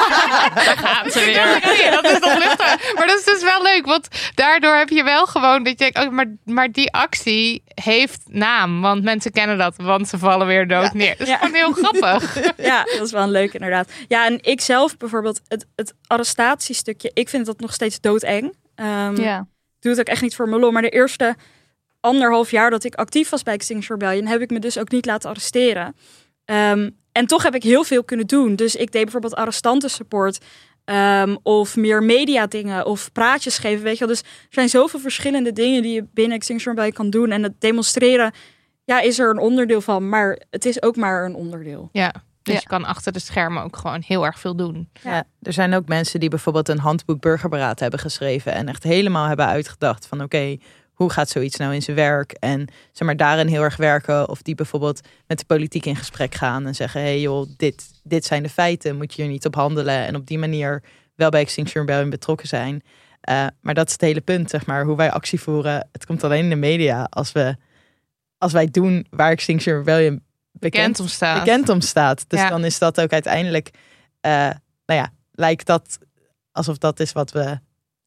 *laughs* Daar gaan ze weer. Dat is toch luchtig. Maar dat is dus wel leuk. Want daardoor heb je wel gewoon dat je denkt, oh, maar, maar die actie heeft naam. Want mensen kennen dat, want ze vallen weer dood neer. Dat is Ja. gewoon heel grappig. *laughs* Ja, dat is wel een leuk inderdaad. Ja, en ik zelf bijvoorbeeld, het, het arrestatiestukje, ik vind dat nog steeds doodeng. Ehm, Ja. Ik doe het ook echt niet voor mijn lol. Maar de eerste anderhalf jaar dat ik actief was bij Extinction Rebellion, heb ik me dus ook niet laten arresteren. Ehm, en toch heb ik heel veel kunnen doen. Dus ik deed bijvoorbeeld arrestantensupport. ehm, of meer media dingen. Of praatjes geven. Weet je wel. Dus er zijn zoveel verschillende dingen die je binnen Extinction Rebellion kan doen. En het demonstreren, ja, is er een onderdeel van. Maar het is ook maar een onderdeel. Ja. Dus Ja. je kan achter de schermen ook gewoon heel erg veel doen. Ja, er zijn ook mensen die bijvoorbeeld een handboek burgerberaad hebben geschreven en echt helemaal hebben uitgedacht van oké, hoe gaat zoiets nou in zijn werk? En zeg maar daarin heel erg werken. Of die bijvoorbeeld met de politiek in gesprek gaan en zeggen: hé hey joh, dit, dit zijn de feiten, moet je hier niet op handelen. En op die manier wel bij Extinction Rebellion betrokken zijn. Eh, maar dat is het hele punt, zeg maar, hoe wij actie voeren. Het komt alleen in de media als we als wij doen waar Extinction Rebellion Bekend bekend, om staat. bekend om staat. Dus Ja. dan is dat ook uiteindelijk, eh, nou ja, lijkt dat alsof dat is wat we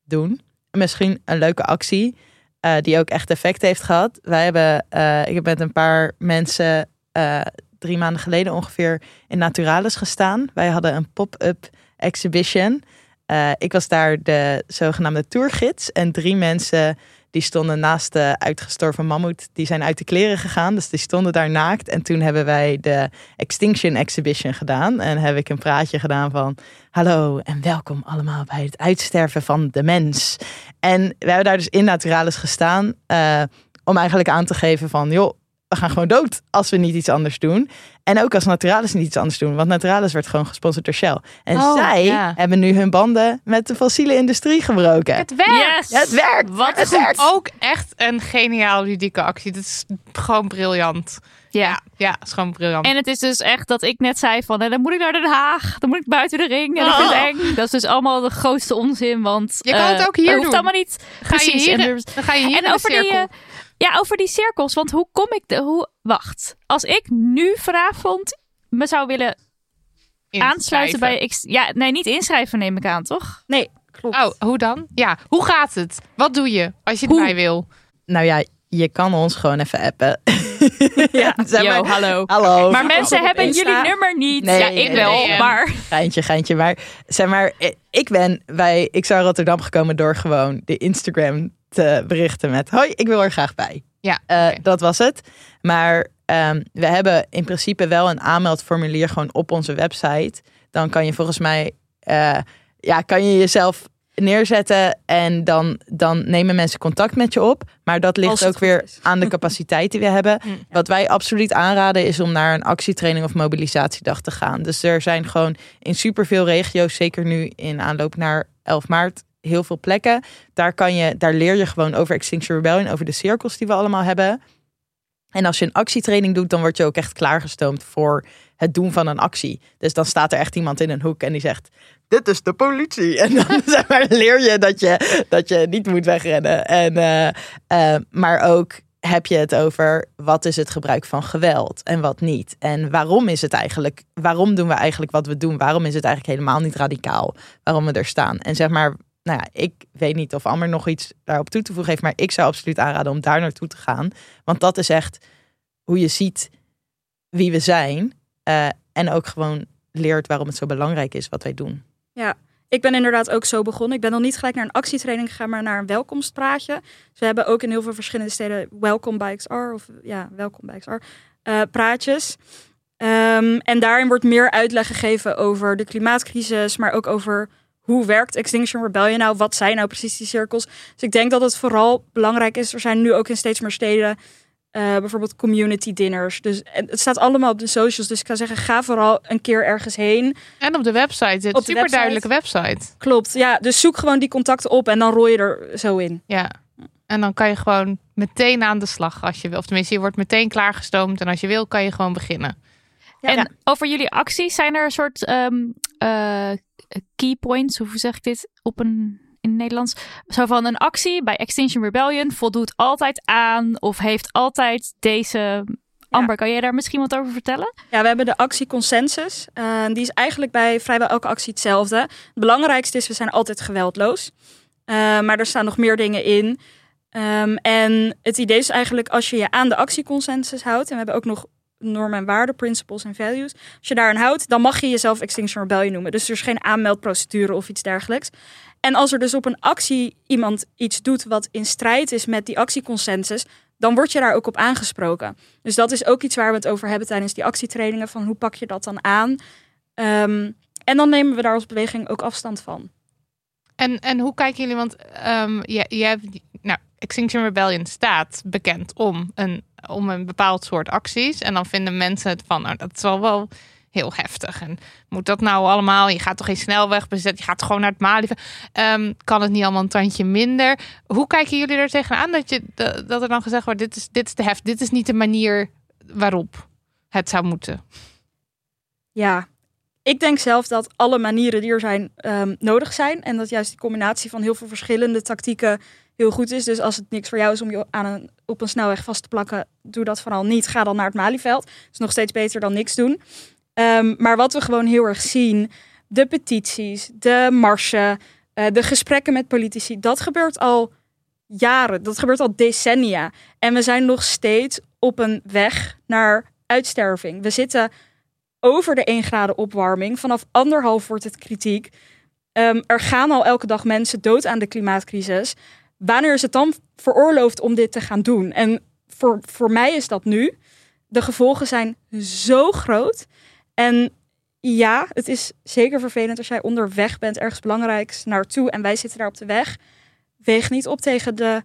doen. Misschien een leuke actie eh, die ook echt effect heeft gehad. Wij hebben, eh, ik heb met een paar mensen eh, drie maanden geleden ongeveer in Naturalis gestaan. Wij hadden een pop-up exhibition. Ik was daar de zogenaamde tourgids en drie mensen die stonden naast de uitgestorven mammoet. Die zijn uit de kleren gegaan, dus die stonden daar naakt. En toen hebben wij de Extinction Exhibition gedaan. En heb ik een praatje gedaan van... Hallo en welkom allemaal bij het uitsterven van de mens. En we hebben daar dus in Naturalis gestaan... eh, om eigenlijk aan te geven van... joh, we gaan gewoon dood als we niet iets anders doen. En ook als Naturalis niet iets anders doen. Want Naturalis werd gewoon gesponsord door Shell. En Oh, zij ja. hebben nu hun banden met de fossiele industrie gebroken. Het werkt! Yes! Ja, het werkt! Wat Het goed. werkt! Ook echt een geniaal ludieke actie. Dat is gewoon briljant. Ja. Ja, het is gewoon briljant. En het is dus echt dat ik net zei van, eh, dan moet ik naar Den Haag, dan moet ik buiten de ring en ik vind het eng. Dat is dus allemaal de grootste onzin, want Je kan het eh, ook hier dat hoeft doen. allemaal niet. ga je precies. hier, En er- dan ga je hier en in de over die, ja, over die cirkels, want hoe kom ik de, hoe, wacht, als ik nu vanavond me zou willen aansluiten bij, ja, nee, niet inschrijven neem ik aan, toch? Nee, klopt. Oh, hoe dan? Ja, hoe gaat het? Wat doe je als je Hoe? erbij wil? Nou ja, je kan ons gewoon even appen. *laughs* Ja. *laughs* Zeg Yo, maar, hallo. hallo. Maar mensen hebben Insta. jullie nummer niet. Nee, ja, ik wel, nee. maar Geintje, geintje. Maar zeg maar, ik ben bij Ik zou Rotterdam gekomen door gewoon de Instagram te berichten met... Hoi, ik wil er graag bij. Ja, Eh. Dat was het. Maar ehm, we hebben in principe wel een aanmeldformulier gewoon op onze website. Dan kan je volgens mij, eh, ja, kan je jezelf neerzetten en dan, dan nemen mensen contact met je op. Maar dat ligt ook weer is. aan de *laughs* capaciteit die we hebben. Mm. Wat wij absoluut aanraden is om naar een actietraining of mobilisatiedag te gaan. Dus er zijn gewoon in superveel regio's, zeker nu in aanloop naar 11 maart, heel veel plekken. Daar, kan je, daar leer je gewoon over Extinction Rebellion, over de cirkels die we allemaal hebben. En als je een actietraining doet, dan word je ook echt klaargestoomd voor het doen van een actie. Dus dan staat er echt iemand in een hoek en die zegt: Dit is de politie. *laughs* En dan *laughs* zeg maar, leer je dat, je dat je niet moet wegrennen. En, eh, eh, maar ook heb je het over wat is het gebruik van geweld en wat niet. En waarom is het eigenlijk, waarom doen we eigenlijk wat we doen? Waarom is het eigenlijk helemaal niet radicaal waarom we er staan? En zeg maar, nou ja, ik weet niet of Amber nog iets daarop toe te voegen heeft, maar ik zou absoluut aanraden om daar naartoe te gaan. Want dat is echt hoe je ziet wie we zijn. eh, en ook gewoon leert waarom het zo belangrijk is wat wij doen. Ik ben inderdaad ook zo begonnen. Ik ben nog niet gelijk naar een actietraining gegaan, maar naar een welkomstpraatje. Dus we hebben ook in heel veel verschillende steden Welkom bij XR of ja, Welkom bij XR eh, praatjes. Ehm, en daarin wordt meer uitleg gegeven over de klimaatcrisis, maar ook over hoe werkt Extinction Rebellion nou? Wat zijn nou precies die cirkels? Dus ik denk dat het vooral belangrijk is. Er zijn nu ook in steeds meer steden eh, bijvoorbeeld community dinners. Dus het staat allemaal op de socials. Dus ik kan zeggen, ga vooral een keer ergens heen. En op de website, het Op de super duidelijke website. Klopt, ja. Dus zoek gewoon die contacten op en dan rol je er zo in. Ja. En dan kan je gewoon meteen aan de slag als je wil. Of tenminste, je wordt meteen klaargestoomd. En als je wil, kan je gewoon beginnen. Ja. En over jullie acties zijn er een soort ehm, eh, key points, hoe zeg ik dit op een in het Nederlands? Zo van een actie bij Extinction Rebellion voldoet altijd aan of heeft altijd deze Amber, kan jij daar misschien wat over vertellen? Ja, we hebben de actieconsensus. Uh, die is eigenlijk bij vrijwel elke actie hetzelfde. Het belangrijkste is, we zijn altijd geweldloos. Uh, maar er staan nog meer dingen in. Um, en het idee is eigenlijk als je je aan de actieconsensus houdt. En we hebben ook nog normen en waarden, principles en values. Als je daar aan houdt, dan mag je jezelf Extinction Rebellion noemen. Dus er is geen aanmeldprocedure of iets dergelijks. En als er dus op een actie iemand iets doet wat in strijd is met die actieconsensus, dan word je daar ook op aangesproken. Dus dat is ook iets waar we het over hebben tijdens die actietrainingen. Van hoe pak je dat dan aan? Um, en dan nemen we daar als beweging ook afstand van. En, en hoe kijken jullie? Want je hebt, nou, Extinction Rebellion staat bekend om een, om een bepaald soort acties. En dan vinden mensen het van, nou, dat is wel wel heel heftig. En moet dat nou allemaal? Je gaat toch geen snelweg bezetten? Je gaat gewoon naar het Malieveld. Um, kan het niet allemaal een tandje minder? Hoe kijken jullie er tegenaan dat, je, dat er dan gezegd wordt: dit is, dit is te heftig, dit is niet de manier waarop het zou moeten? Ja, ik denk zelf dat alle manieren die er zijn um, nodig zijn. En dat juist die combinatie van heel veel verschillende tactieken heel goed is. Dus als het niks voor jou is om je aan op een snelweg vast te plakken, doe dat vooral niet. Ga dan naar het Malieveld. Het is nog steeds beter dan niks doen. Um, maar wat we gewoon heel erg zien, de petities, de marsen, uh, de gesprekken met politici, dat gebeurt al jaren, dat gebeurt al decennia. En we zijn nog steeds op een weg naar uitsterving. We zitten over de 1 graden opwarming. Vanaf anderhalf wordt het kritiek. Um, er gaan al elke dag mensen dood aan de klimaatcrisis. Wanneer is het dan veroorloofd om dit te gaan doen? En voor, voor mij is dat nu. De gevolgen zijn zo groot. En ja, het is zeker vervelend als jij onderweg bent, ergens belangrijks naartoe en wij zitten daar op de weg. Weeg niet op tegen de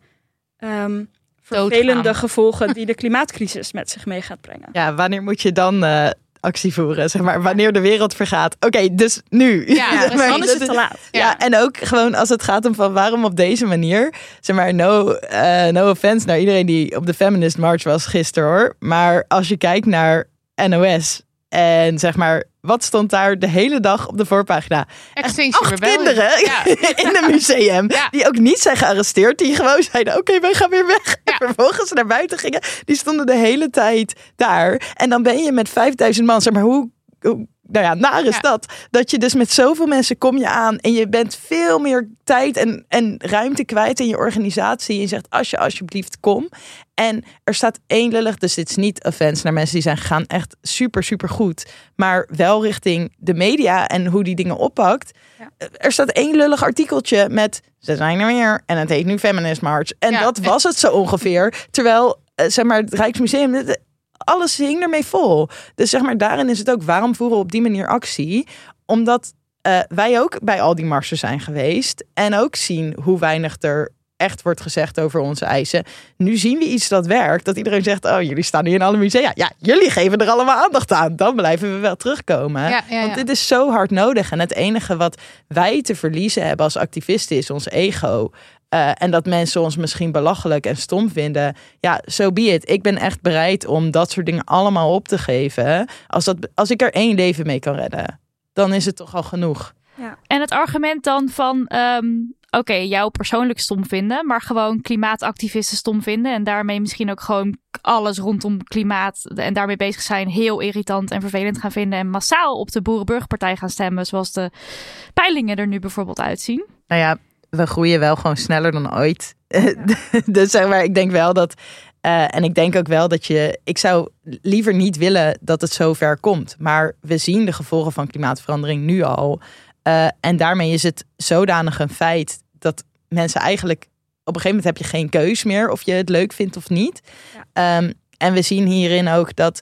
um, vervelende gevolgen die de klimaatcrisis met zich mee gaat brengen. Ja, wanneer moet je dan uh, actie voeren? Zeg maar, wanneer de wereld vergaat. Oké, okay, dus nu. Ja, *laughs* dus dan is het te laat. Ja. ja. en ook gewoon als het gaat om van waarom op deze manier. Zeg maar, no, uh, no offense naar iedereen die op de Feminist March was gisteren hoor. Maar als je kijkt naar NOS en zeg maar, wat stond daar de hele dag op de voorpagina? Extinction Acht kinderen ja. *laughs* in een museum. Ja. Die ook niet zijn gearresteerd. Die gewoon zeiden, oké, okay, wij gaan weer weg. Ja. En vervolgens naar buiten gingen. Die stonden de hele tijd daar. En dan ben je met 5000 man. Zeg maar, hoe, hoe nou ja, naar is dat. Dat je dus met zoveel mensen kom je aan en je bent veel meer tijd en, en ruimte kwijt in je organisatie. Je zegt, als je alsjeblieft kom. En er staat één lullig, dus dit is niet offense naar mensen die zijn gegaan. Echt super, super goed. Maar wel richting de media en hoe die dingen oppakt. Ja. Er staat één lullig artikeltje met, ze zijn er weer en het heet nu Feminist March. En ja. dat was het zo ongeveer. Terwijl, zeg maar, het Rijksmuseum alles hing ermee vol. Dus zeg maar, daarin is het ook, waarom voeren we op die manier actie? Omdat uh, wij ook bij al die marsen zijn geweest. En ook zien hoe weinig er echt wordt gezegd over onze eisen. Nu zien we iets dat werkt. Dat iedereen zegt, oh, jullie staan nu in alle musea. Ja, jullie geven er allemaal aandacht aan. Dan blijven we wel terugkomen. Ja, ja, ja. Want dit is zo hard nodig. En het enige wat wij te verliezen hebben als activisten is ons ego. Uh, en dat mensen ons misschien belachelijk en stom vinden. Ja, zo so be it. Ik ben echt bereid om dat soort dingen allemaal op te geven. Als, dat, als ik er één leven mee kan redden, dan is het toch al genoeg. Ja. En het argument dan van, um, oké, okay, jou persoonlijk stom vinden, maar gewoon klimaatactivisten stom vinden en daarmee misschien ook gewoon alles rondom klimaat en daarmee bezig zijn heel irritant en vervelend gaan vinden en massaal op de Boerenburgerpartij gaan stemmen, zoals de peilingen er nu bijvoorbeeld uitzien. Nou ja, we groeien wel gewoon sneller dan ooit. Ja. *laughs* dus zeg maar, ik denk wel dat. Uh, en ik denk ook wel dat je. Ik zou liever niet willen dat het zo ver komt. Maar we zien de gevolgen van klimaatverandering nu al. Uh, en daarmee is het zodanig een feit dat mensen eigenlijk. Op een gegeven moment heb je geen keus meer of je het leuk vindt of niet. Ja. Um, en we zien hierin ook dat.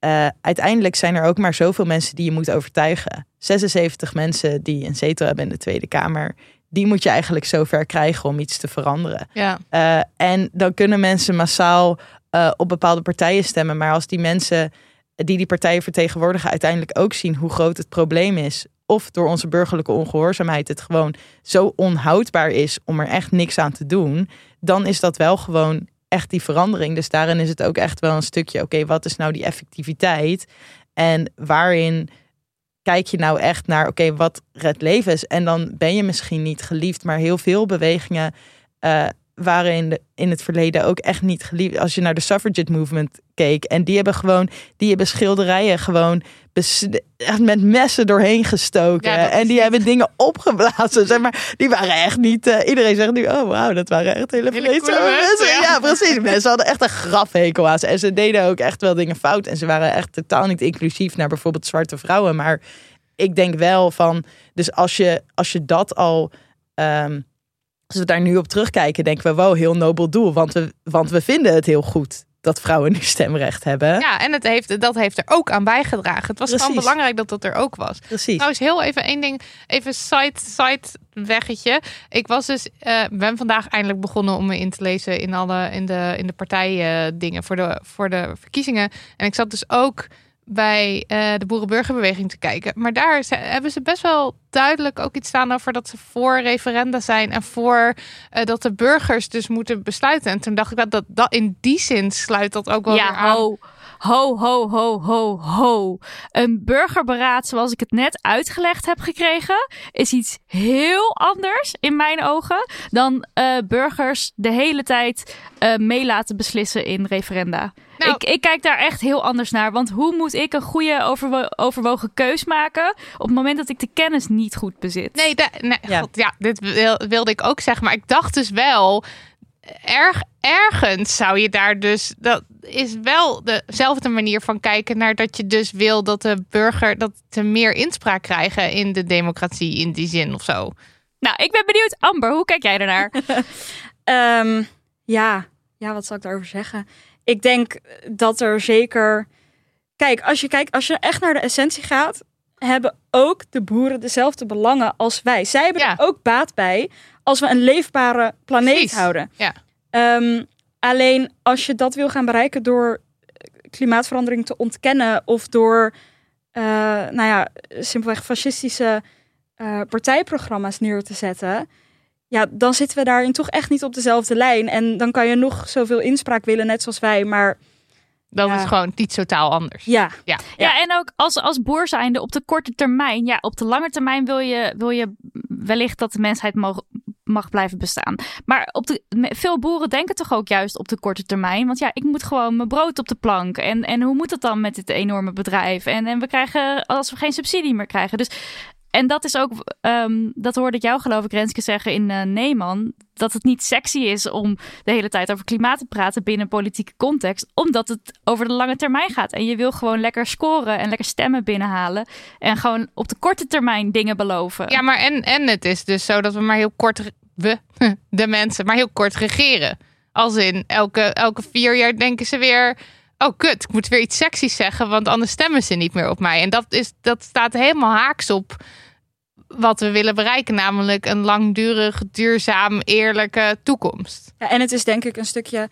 Uh, uiteindelijk zijn er ook maar zoveel mensen die je moet overtuigen. 76 mensen die een zetel hebben in de Tweede Kamer die moet je eigenlijk zover krijgen om iets te veranderen. Ja. Uh, en dan kunnen mensen massaal uh, op bepaalde partijen stemmen. Maar als die mensen die die partijen vertegenwoordigen uiteindelijk ook zien hoe groot het probleem is. Of door onze burgerlijke ongehoorzaamheid het gewoon zo onhoudbaar is om er echt niks aan te doen. Dan is dat wel gewoon echt die verandering. Dus daarin is het ook echt wel een stukje, oké, wat is nou die effectiviteit? En waarin kijk je nou echt naar, oké, wat het leven is? En dan ben je misschien niet geliefd, maar heel veel bewegingen uh, waren in, de, in het verleden ook echt niet geliefd. Als je naar de suffragette movement keek. En die hebben gewoon, die hebben schilderijen gewoon echt met messen doorheen gestoken. Ja, en die niet- hebben dingen opgeblazen. Zeg maar, die waren echt niet. eh, iedereen zegt nu, oh wauw, dat waren echt hele, Hele mensen. Ja. precies. Mensen hadden echt een grafhekel aan ze. En ze deden ook echt wel dingen fout. En ze waren echt totaal niet inclusief naar bijvoorbeeld zwarte vrouwen. Maar ik denk wel van, dus als je, als je dat al. ehm, als we daar nu op terugkijken, denken we, wow, heel nobel doel. Want we, want we vinden het heel goed dat vrouwen nu stemrecht hebben. Ja, en het heeft, dat heeft er ook aan bijgedragen. Het was gewoon Precies. belangrijk dat dat er ook was. Precies. Trouwens, heel even één ding. Even side, side weggetje. Ik was dus, eh, ben vandaag eindelijk begonnen om me in te lezen in alle in de, in de partijdingen voor de, voor de verkiezingen. En ik zat dus ook bij eh, de Boerenburgerbeweging te kijken. Maar daar ze- hebben ze best wel duidelijk ook iets staan over dat ze voor referenda zijn en voor eh, dat de burgers dus moeten besluiten. En toen dacht ik dat, dat, dat in die zin sluit dat ook wel ja, weer aan. Ho, ho, ho, ho, ho. Een burgerberaad zoals ik het net uitgelegd heb gekregen... is iets heel anders in mijn ogen... dan eh, burgers de hele tijd eh mee laten beslissen in referenda. Nou- ik, ik kijk daar echt heel anders naar. Want hoe moet ik een goede overwo- overwogen keus maken... op het moment dat ik de kennis niet goed bezit? Nee, nee Ja. God, ja, dit wil- wilde ik ook zeggen. Maar ik dacht dus wel, erg, ergens zou je daar dus... Dat is wel dezelfde manier van kijken naar dat je dus wil dat de burger... dat ze meer inspraak krijgen in de democratie in die zin of zo. Nou, ik ben benieuwd. Amber, hoe kijk jij ernaar? *laughs* Ehm, ja. ja, wat zal ik daarover zeggen? Ik denk dat er zeker. Kijk, als je kijkt, als je echt naar de essentie gaat, hebben ook de boeren dezelfde belangen als wij. Zij hebben Ja. er ook baat bij als we een leefbare planeet Precies. houden. Ja. Ehm, alleen als je dat wil gaan bereiken door klimaatverandering te ontkennen of door, eh, nou ja, simpelweg fascistische eh, partijprogramma's neer te zetten, ja, dan zitten we daarin toch echt niet op dezelfde lijn. En dan kan je nog zoveel inspraak willen, net zoals wij, maar Dan Ja. is het gewoon iets totaal anders. ja. Ja. Ja, en ook als, als boer zijnde op de korte termijn. Ja, op de lange termijn wil je, wil je wellicht dat de mensheid mag, mag blijven bestaan. Maar op de, veel boeren denken toch ook juist op de korte termijn. Want ja, ik moet gewoon mijn brood op de plank. En, en hoe moet dat dan met dit enorme bedrijf? En, en we krijgen, als we geen subsidie meer krijgen. Dus, en dat is ook, ehm, dat hoorde ik jou geloof ik Renske zeggen in eh Neeman. Dat het niet sexy is om de hele tijd over klimaat te praten binnen politieke context. Omdat het over de lange termijn gaat. En je wil gewoon lekker scoren en lekker stemmen binnenhalen. En gewoon op de korte termijn dingen beloven. Ja, maar en, en het is dus zo dat we maar heel kort, we, *laughs* de mensen, maar heel kort regeren. Als in elke, elke vier jaar denken ze weer, oh kut, ik moet weer iets seksies zeggen, want anders stemmen ze niet meer op mij. En dat, is, dat staat helemaal haaks op wat we willen bereiken, namelijk een langdurig, duurzaam, eerlijke toekomst. Ja, en het is denk ik een stukje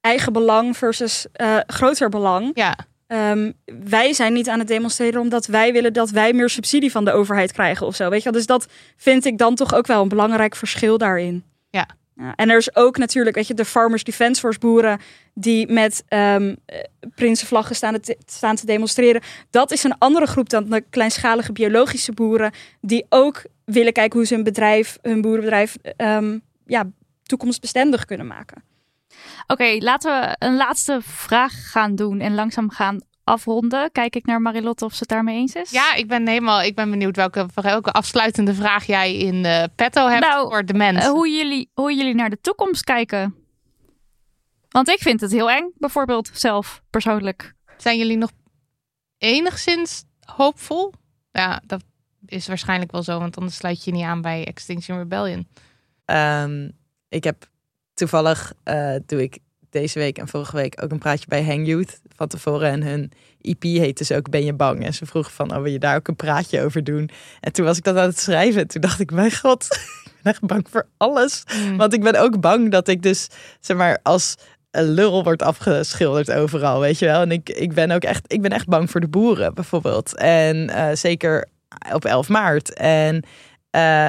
eigen belang versus eh, groter belang. Ja, Ehm, wij zijn niet aan het demonstreren omdat wij willen dat wij meer subsidie van de overheid krijgen of zo. Weet je? Dus dat vind ik dan toch ook wel een belangrijk verschil daarin. Ja. En er is ook natuurlijk, weet je, de Farmers Defence Force boeren die met eh, prinsenvlaggen staan te, staan te demonstreren. Dat is een andere groep dan de kleinschalige biologische boeren die ook willen kijken hoe ze hun bedrijf, hun boerenbedrijf, ehm, ja, toekomstbestendig kunnen maken. Oké, laten we een laatste vraag gaan doen en langzaam gaan afronden. Kijk ik naar Marilotte of ze het daarmee eens is. ja ik ben helemaal ik ben benieuwd welke, welke afsluitende vraag jij in eh, petto hebt Nou, voor de mensen. Eh, hoe, jullie, hoe jullie naar de toekomst kijken. Want ik vind het heel eng, bijvoorbeeld zelf, persoonlijk. Zijn jullie nog enigszins hoopvol? Ja, dat is waarschijnlijk wel zo, want anders sluit je je niet aan bij Extinction Rebellion. Ehm, ik heb toevallig, eh, doe ik deze week en vorige week ook een praatje bij Hang Youth van tevoren. En hun EP heet dus ook Ben je bang? En ze vroegen van, oh, wil je daar ook een praatje over doen? En toen was ik dat aan het schrijven. En toen dacht ik, mijn god, *laughs* ik ben echt bang voor alles. Mm. Want ik ben ook bang dat ik dus, zeg maar, als een lul wordt afgeschilderd overal, weet je wel. En ik, ik ben ook echt, ik ben echt bang voor de boeren, bijvoorbeeld. En eh, zeker op 11 maart. En, eh,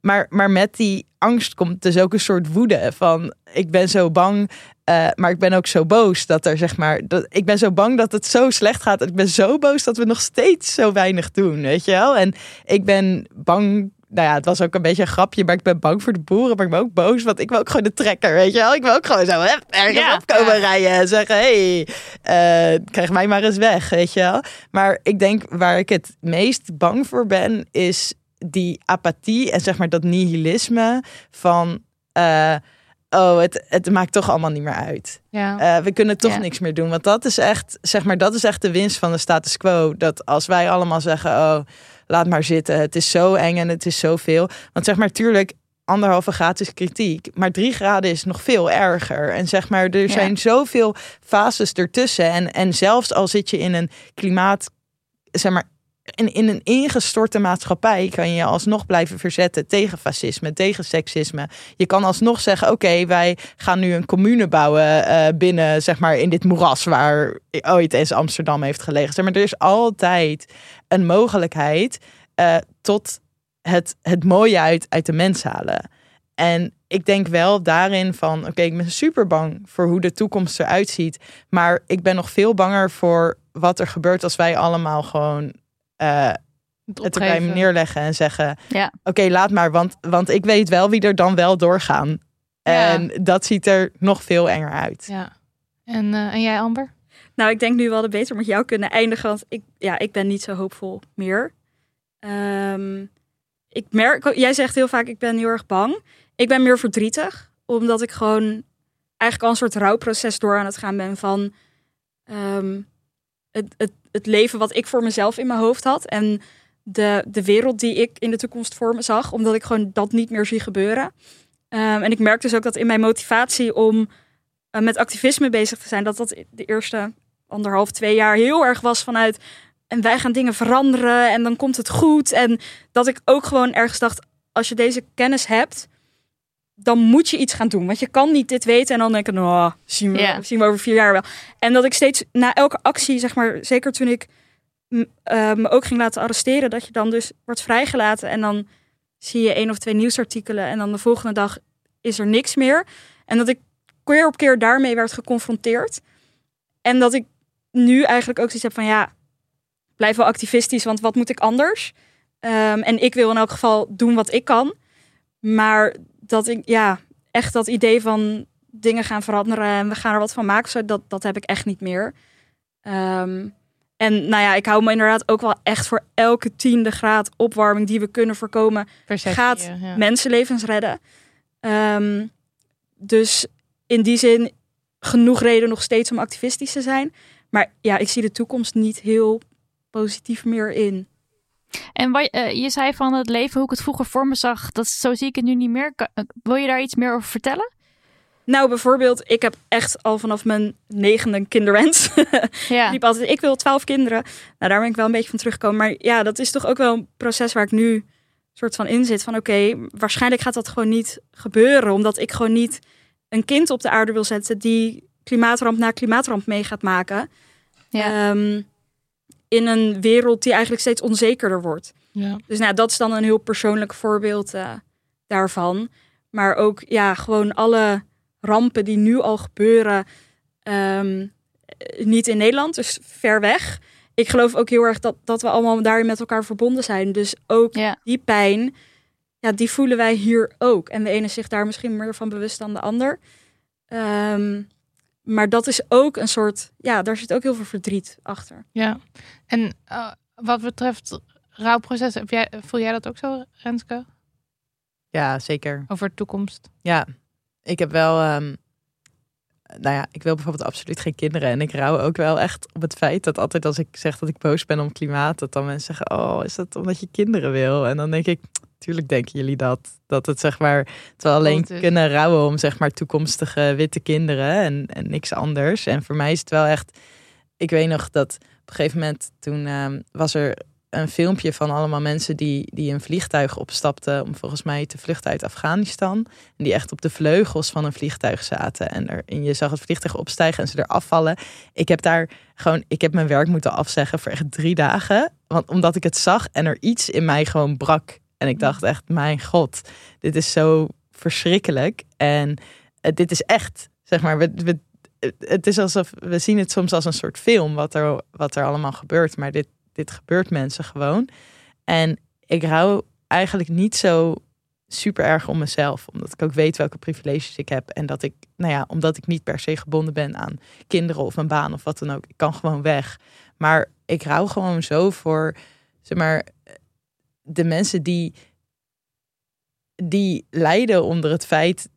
maar, maar met die angst komt dus ook een soort woede van, ik ben zo bang, eh, maar ik ben ook zo boos dat er, zeg maar, dat, ik ben zo bang dat het zo slecht gaat. Ik ben zo boos dat we nog steeds zo weinig doen, weet je wel. En ik ben bang nou ja, het was ook een beetje een grapje, maar ik ben bang voor de boeren, maar ik ben ook boos, want ik wil ook gewoon de trekker, weet je wel. Ik wil ook gewoon zo hup, ergens Ja, op komen ja. rijden en zeggen, hé, hey, eh, krijg mij maar eens weg, weet je wel. Maar ik denk waar ik het meest bang voor ben, is die apathie en zeg maar dat nihilisme van, eh, oh, het, het maakt toch allemaal niet meer uit. Ja. Eh, we kunnen toch Ja. niks meer doen. Want dat is echt, zeg maar, dat is echt de winst van de status quo. Dat als wij allemaal zeggen, oh, laat maar zitten. Het is zo eng en het is zoveel. Want zeg maar, tuurlijk, anderhalve graad is kritiek. Maar drie graden is nog veel erger. En zeg maar, er Ja. zijn zoveel fases ertussen. En, en zelfs al zit je in een klimaat, zeg maar, in, in een ingestorte maatschappij kan je je alsnog blijven verzetten tegen fascisme, tegen seksisme. Je kan alsnog zeggen: Oké, wij gaan nu een commune bouwen eh, binnen, zeg maar, in dit moeras waar ooit eens Amsterdam heeft gelegen. Zeg maar, er is altijd een mogelijkheid eh, tot het, het mooie uit, uit de mens halen. En ik denk wel daarin van: Oké, ik ben super bang voor hoe de toekomst eruit ziet. Maar ik ben nog veel banger voor wat er gebeurt als wij allemaal gewoon eh, het erbij neerleggen en zeggen: Ja. Oké, laat maar, want, want ik weet wel wie er dan wel doorgaan. Ja. En dat ziet er nog veel enger uit. Ja. En, eh, en jij, Amber? Nou, ik denk nu we hadden beter met jou kunnen eindigen. Want ik, ja, ik ben niet zo hoopvol meer. Ehm, ik merk, jij zegt heel vaak, ik ben heel erg bang. Ik ben meer verdrietig. Omdat ik gewoon eigenlijk al een soort rouwproces door aan het gaan ben van ehm, het, het, het leven wat ik voor mezelf in mijn hoofd had. En de, de wereld die ik in de toekomst voor me zag. Omdat ik gewoon dat niet meer zie gebeuren. Ehm, en ik merk dus ook dat in mijn motivatie om eh, met activisme bezig te zijn, dat dat de eerste anderhalf, twee jaar heel erg was vanuit. En wij gaan dingen veranderen en dan komt het goed. En dat ik ook gewoon ergens dacht, als je deze kennis hebt, dan moet je iets gaan doen. Want je kan niet dit weten en dan denken, nou, zien, we, Ja. zien we over vier jaar wel. En dat ik steeds na elke actie, zeg maar, zeker toen ik eh, me ook ging laten arresteren, dat je dan dus wordt vrijgelaten en dan zie je één of twee nieuwsartikelen en dan de volgende dag is er niks meer. En dat ik keer op keer daarmee werd geconfronteerd. En dat ik nu eigenlijk ook zoiets heb van ja, blijf wel activistisch, want wat moet ik anders? Ehm, en ik wil in elk geval doen wat ik kan. Maar dat ik, ja, echt dat idee van dingen gaan veranderen en we gaan er wat van maken, zo, dat, dat heb ik echt niet meer. Ehm, en nou ja, ik hou me inderdaad ook wel echt voor elke tiende graad opwarming die we kunnen voorkomen, Perceptie, Gaat ja. mensenlevens redden. Ehm, dus in die zin genoeg reden nog steeds om activistisch te zijn. Maar ja, ik zie de toekomst niet heel positief meer in. En wat, eh, je zei van het leven, hoe ik het vroeger voor me zag, dat, zo zie ik het nu niet meer. Eh, wil je daar iets meer over vertellen? Nou, bijvoorbeeld, ik heb echt al vanaf mijn negende een kinderwens. *laughs* Ja. Ik liep altijd, ik wil twaalf kinderen. Nou, daar ben ik wel een beetje van teruggekomen. Maar ja, dat is toch ook wel een proces waar ik nu soort van in zit. Van oké, waarschijnlijk gaat dat gewoon niet gebeuren. Omdat ik gewoon niet een kind op de aarde wil zetten die klimaatramp na klimaatramp mee gaat maken. Ja. Ehm, in een wereld die eigenlijk steeds onzekerder wordt. Ja. Dus nou, dat is dan een heel persoonlijk voorbeeld eh, daarvan. Maar ook ja, gewoon alle rampen die nu al gebeuren, ehm, eh, niet in Nederland, dus ver weg. Ik geloof ook heel erg dat, dat we allemaal daarin met elkaar verbonden zijn. Dus ook Ja. die pijn, ja, die voelen wij hier ook. En de ene is zich daar misschien meer van bewust dan de ander. Ehm, maar dat is ook een soort, ja, daar zit ook heel veel verdriet achter. Ja, en eh, wat betreft rouwproces, heb jij, voel jij dat ook zo, Renske? Ja, zeker. Over de toekomst? Ja, ik heb wel. ehm, nou ja, ik wil bijvoorbeeld absoluut geen kinderen. En ik rouw ook wel echt op het feit dat altijd als ik zeg dat ik boos ben om klimaat, dat dan mensen zeggen: Oh, is dat omdat je kinderen wil? En dan denk ik, tuurlijk denken jullie dat. Dat het zeg maar, terwijl alleen kunnen rouwen om zeg maar toekomstige witte kinderen en, en niks anders. En voor mij is het wel echt. Ik weet nog dat op een gegeven moment toen ehm, was er een filmpje van allemaal mensen die, die een vliegtuig opstapten om volgens mij te vluchten uit Afghanistan. En die echt op de vleugels van een vliegtuig zaten. En, er, en je zag het vliegtuig opstijgen en ze eraf vallen. Ik heb daar gewoon, ik heb mijn werk moeten afzeggen voor echt drie dagen. Want omdat ik het zag en er iets in mij gewoon brak. En ik dacht echt, mijn god, dit is zo verschrikkelijk. En eh, dit is echt, zeg maar, we, we, het is alsof we zien het soms als een soort film wat er, wat er allemaal gebeurt. Maar dit, dit gebeurt mensen gewoon. En ik hou eigenlijk niet zo super erg om mezelf. Omdat ik ook weet welke privileges ik heb. En dat ik, nou ja, omdat ik niet per se gebonden ben aan kinderen of een baan of wat dan ook. Ik kan gewoon weg. Maar ik rouw gewoon zo voor, zeg maar, de mensen die, die lijden onder het feit,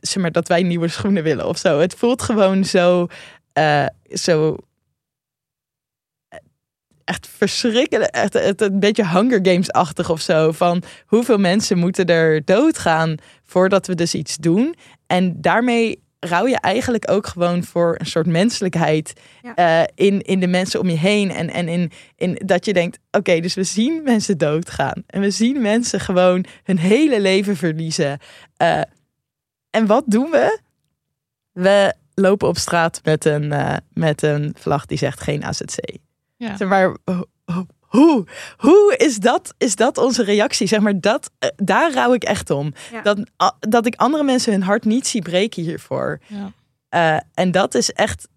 zeg maar, dat wij nieuwe schoenen willen of zo. Het voelt gewoon zo, eh, zo echt verschrikkelijk. Echt, een beetje Hunger Games-achtig of zo. Van hoeveel mensen moeten er doodgaan voordat we dus iets doen. En daarmee rouw je eigenlijk ook gewoon voor een soort menselijkheid Ja. eh, in, in de mensen om je heen. En, en in, in dat je denkt, oké, dus we zien mensen doodgaan. En we zien mensen gewoon hun hele leven verliezen. Eh, en wat doen we? We lopen op straat met een, eh, met een vlag die zegt geen AZC. Ja. Zeg maar, hoe, hoe is, dat, is dat onze reactie? Zeg maar, dat, eh, daar rouw ik echt om. Ja. Dat, dat ik andere mensen hun hart niet zie breken hiervoor. Ja. Eh, en dat is echt,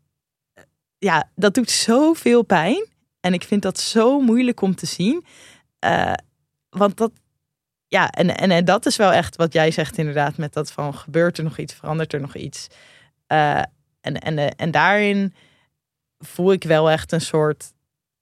ja, dat doet zoveel pijn. En ik vind dat zo moeilijk om te zien. Eh, want dat, ja, en, en, en dat is wel echt wat jij zegt inderdaad. Met dat van, gebeurt er nog iets, verandert er nog iets. Eh, en, en, eh, en daarin voel ik wel echt een soort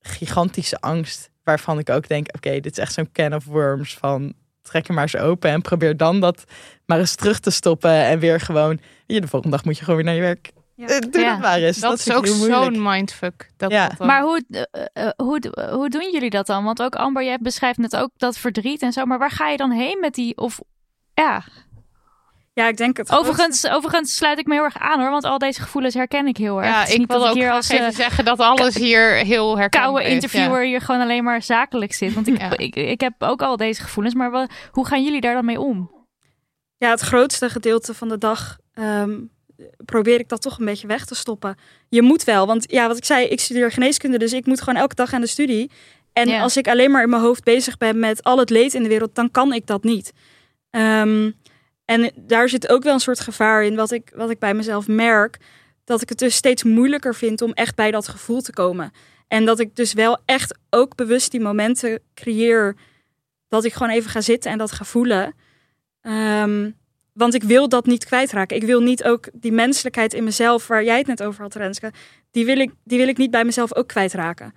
gigantische angst. Waarvan ik ook denk, oké, dit is echt zo'n can of worms van trek hem maar eens open en probeer dan dat maar eens terug te stoppen en weer gewoon, je, de volgende dag moet je gewoon weer naar je werk. Ja. Eh, Doe Ja. dat maar eens. Dat, is vind ik ook zo'n mindfuck. Dat, Ja. dat Maar hoe, eh, eh, hoe, hoe doen jullie dat dan? Want ook Amber, jij beschrijft net ook dat verdriet en zo. Maar waar ga je dan heen met die... Of, ja, Ja, ik denk het overigens, overigens sluit ik me heel erg aan hoor. Want al deze gevoelens herken ik heel erg. ja, ik wil dat ook hier als even eh, zeggen dat alles hier heel herkenbaar koude is. interviewer hier gewoon alleen maar zakelijk zit. Want ik, Ja. ik, ik heb ook al deze gevoelens. Maar wa- hoe gaan jullie daar dan mee om? Ja, het grootste gedeelte van de dag ehm, probeer ik dat toch een beetje weg te stoppen. Je moet wel, want ja, wat ik zei, ik studeer geneeskunde, dus ik moet gewoon elke dag aan de studie. En Ja. als ik alleen maar in mijn hoofd bezig ben met al het leed in de wereld, dan kan ik dat niet. Ehm, en daar zit ook wel een soort gevaar in, wat ik, wat ik bij mezelf merk, dat ik het dus steeds moeilijker vind om echt bij dat gevoel te komen. En dat ik dus wel echt ook bewust die momenten creëer dat ik gewoon even ga zitten en dat ga voelen. Ehm, want ik wil dat niet kwijtraken. Ik wil niet ook die menselijkheid in mezelf, waar jij het net over had, Renske, die wil ik, die wil ik niet bij mezelf ook kwijtraken.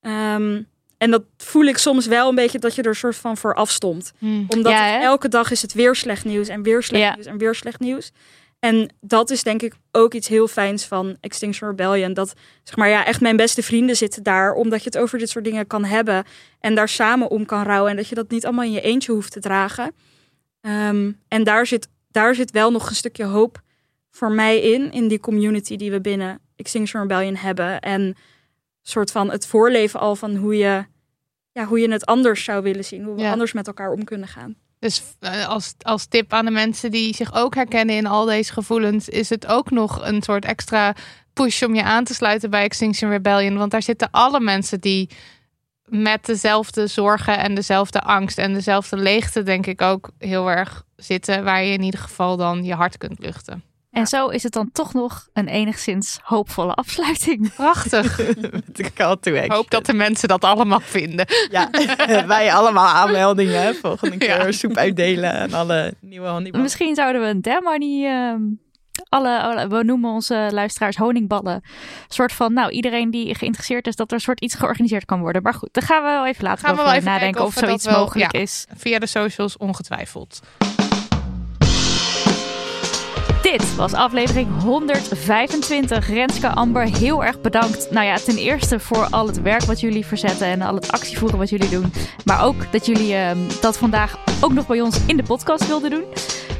Ehm, en dat voel ik soms wel een beetje dat je er soort van voor afstomt. Hmm. Omdat Ja, het hè? elke dag is het weer slecht nieuws en weer slecht Ja. nieuws en weer slecht nieuws. En dat is denk ik ook iets heel fijns van Extinction Rebellion. Dat zeg maar ja, echt mijn beste vrienden zitten daar, omdat je het over dit soort dingen kan hebben en daar samen om kan rouwen en dat je dat niet allemaal in je eentje hoeft te dragen. Ehm, en daar zit, daar zit wel nog een stukje hoop voor mij in, in die community die we binnen Extinction Rebellion hebben. En soort van het voorleven al van hoe je, ja, hoe je het anders zou willen zien. Hoe we Ja. anders met elkaar om kunnen gaan. Dus eh, als, als tip aan de mensen die zich ook herkennen in al deze gevoelens, is het ook nog een soort extra push om je aan te sluiten bij Extinction Rebellion. Want daar zitten alle mensen die met dezelfde zorgen en dezelfde angst en dezelfde leegte, denk ik, ook heel erg zitten. Waar je in ieder geval dan je hart kunt luchten. En zo is het dan toch nog een enigszins hoopvolle afsluiting. Prachtig. *laughs* Met de call to Ik action. hoop dat de mensen dat allemaal vinden. Ja, *laughs* wij allemaal aanmeldingen. hè. Volgende keer Ja. soep uitdelen aan alle nieuwe honeyballen. Misschien zouden we een Demoney... ehm alle, alle- we noemen onze luisteraars honingballen. Een soort van, nou, iedereen die geïnteresseerd is... dat er een soort iets georganiseerd kan worden. Maar goed, daar gaan we wel even later Gaan we over wel even nadenken... of zoiets wel- mogelijk ja. is. Via de socials ongetwijfeld. Dit was aflevering 125. Renske Amber, heel erg bedankt. Nou ja, ten eerste voor al het werk wat jullie verzetten en al het actievoeren wat jullie doen. Maar ook dat jullie ehm, dat vandaag ook nog bij ons in de podcast wilden doen.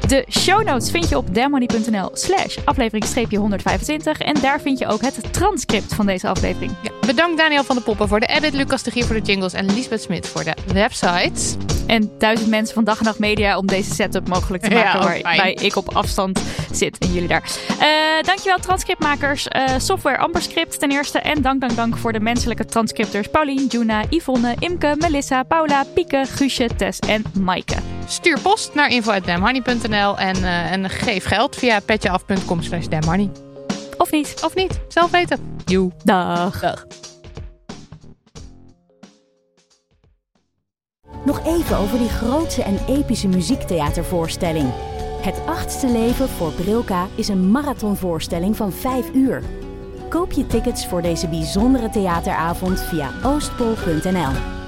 De show notes vind je op demony.nl slash aflevering 125. En daar vind je ook het transcript van deze aflevering. Ja, bedankt Daniel van de Poppen voor de edit, Lucas de Gier voor de jingles en Lisbeth Smit voor de website. En duizend mensen van Dag en Nacht Media om deze setup mogelijk te Ja, maken. ook waarbij ik op afstand zit en jullie daar. Eh, dankjewel transcriptmakers. eh, software Amberscript ten eerste. En dank, dank, dank voor de menselijke transcripteurs. Paulien, Juna, Yvonne, Imke, Melissa, Paula, Pieke, Guusje, Tess en Maaike. Stuur post naar en, eh, en geef geld via petjeaf.com slash. Of niet? Of niet, zelf weten. Joe. Dag. Dag. Nog even over die grootse en epische muziektheatervoorstelling. Het achtste leven voor Brilka is een marathonvoorstelling van 5 uur. Koop je tickets voor deze bijzondere theateravond via oostpol.nl.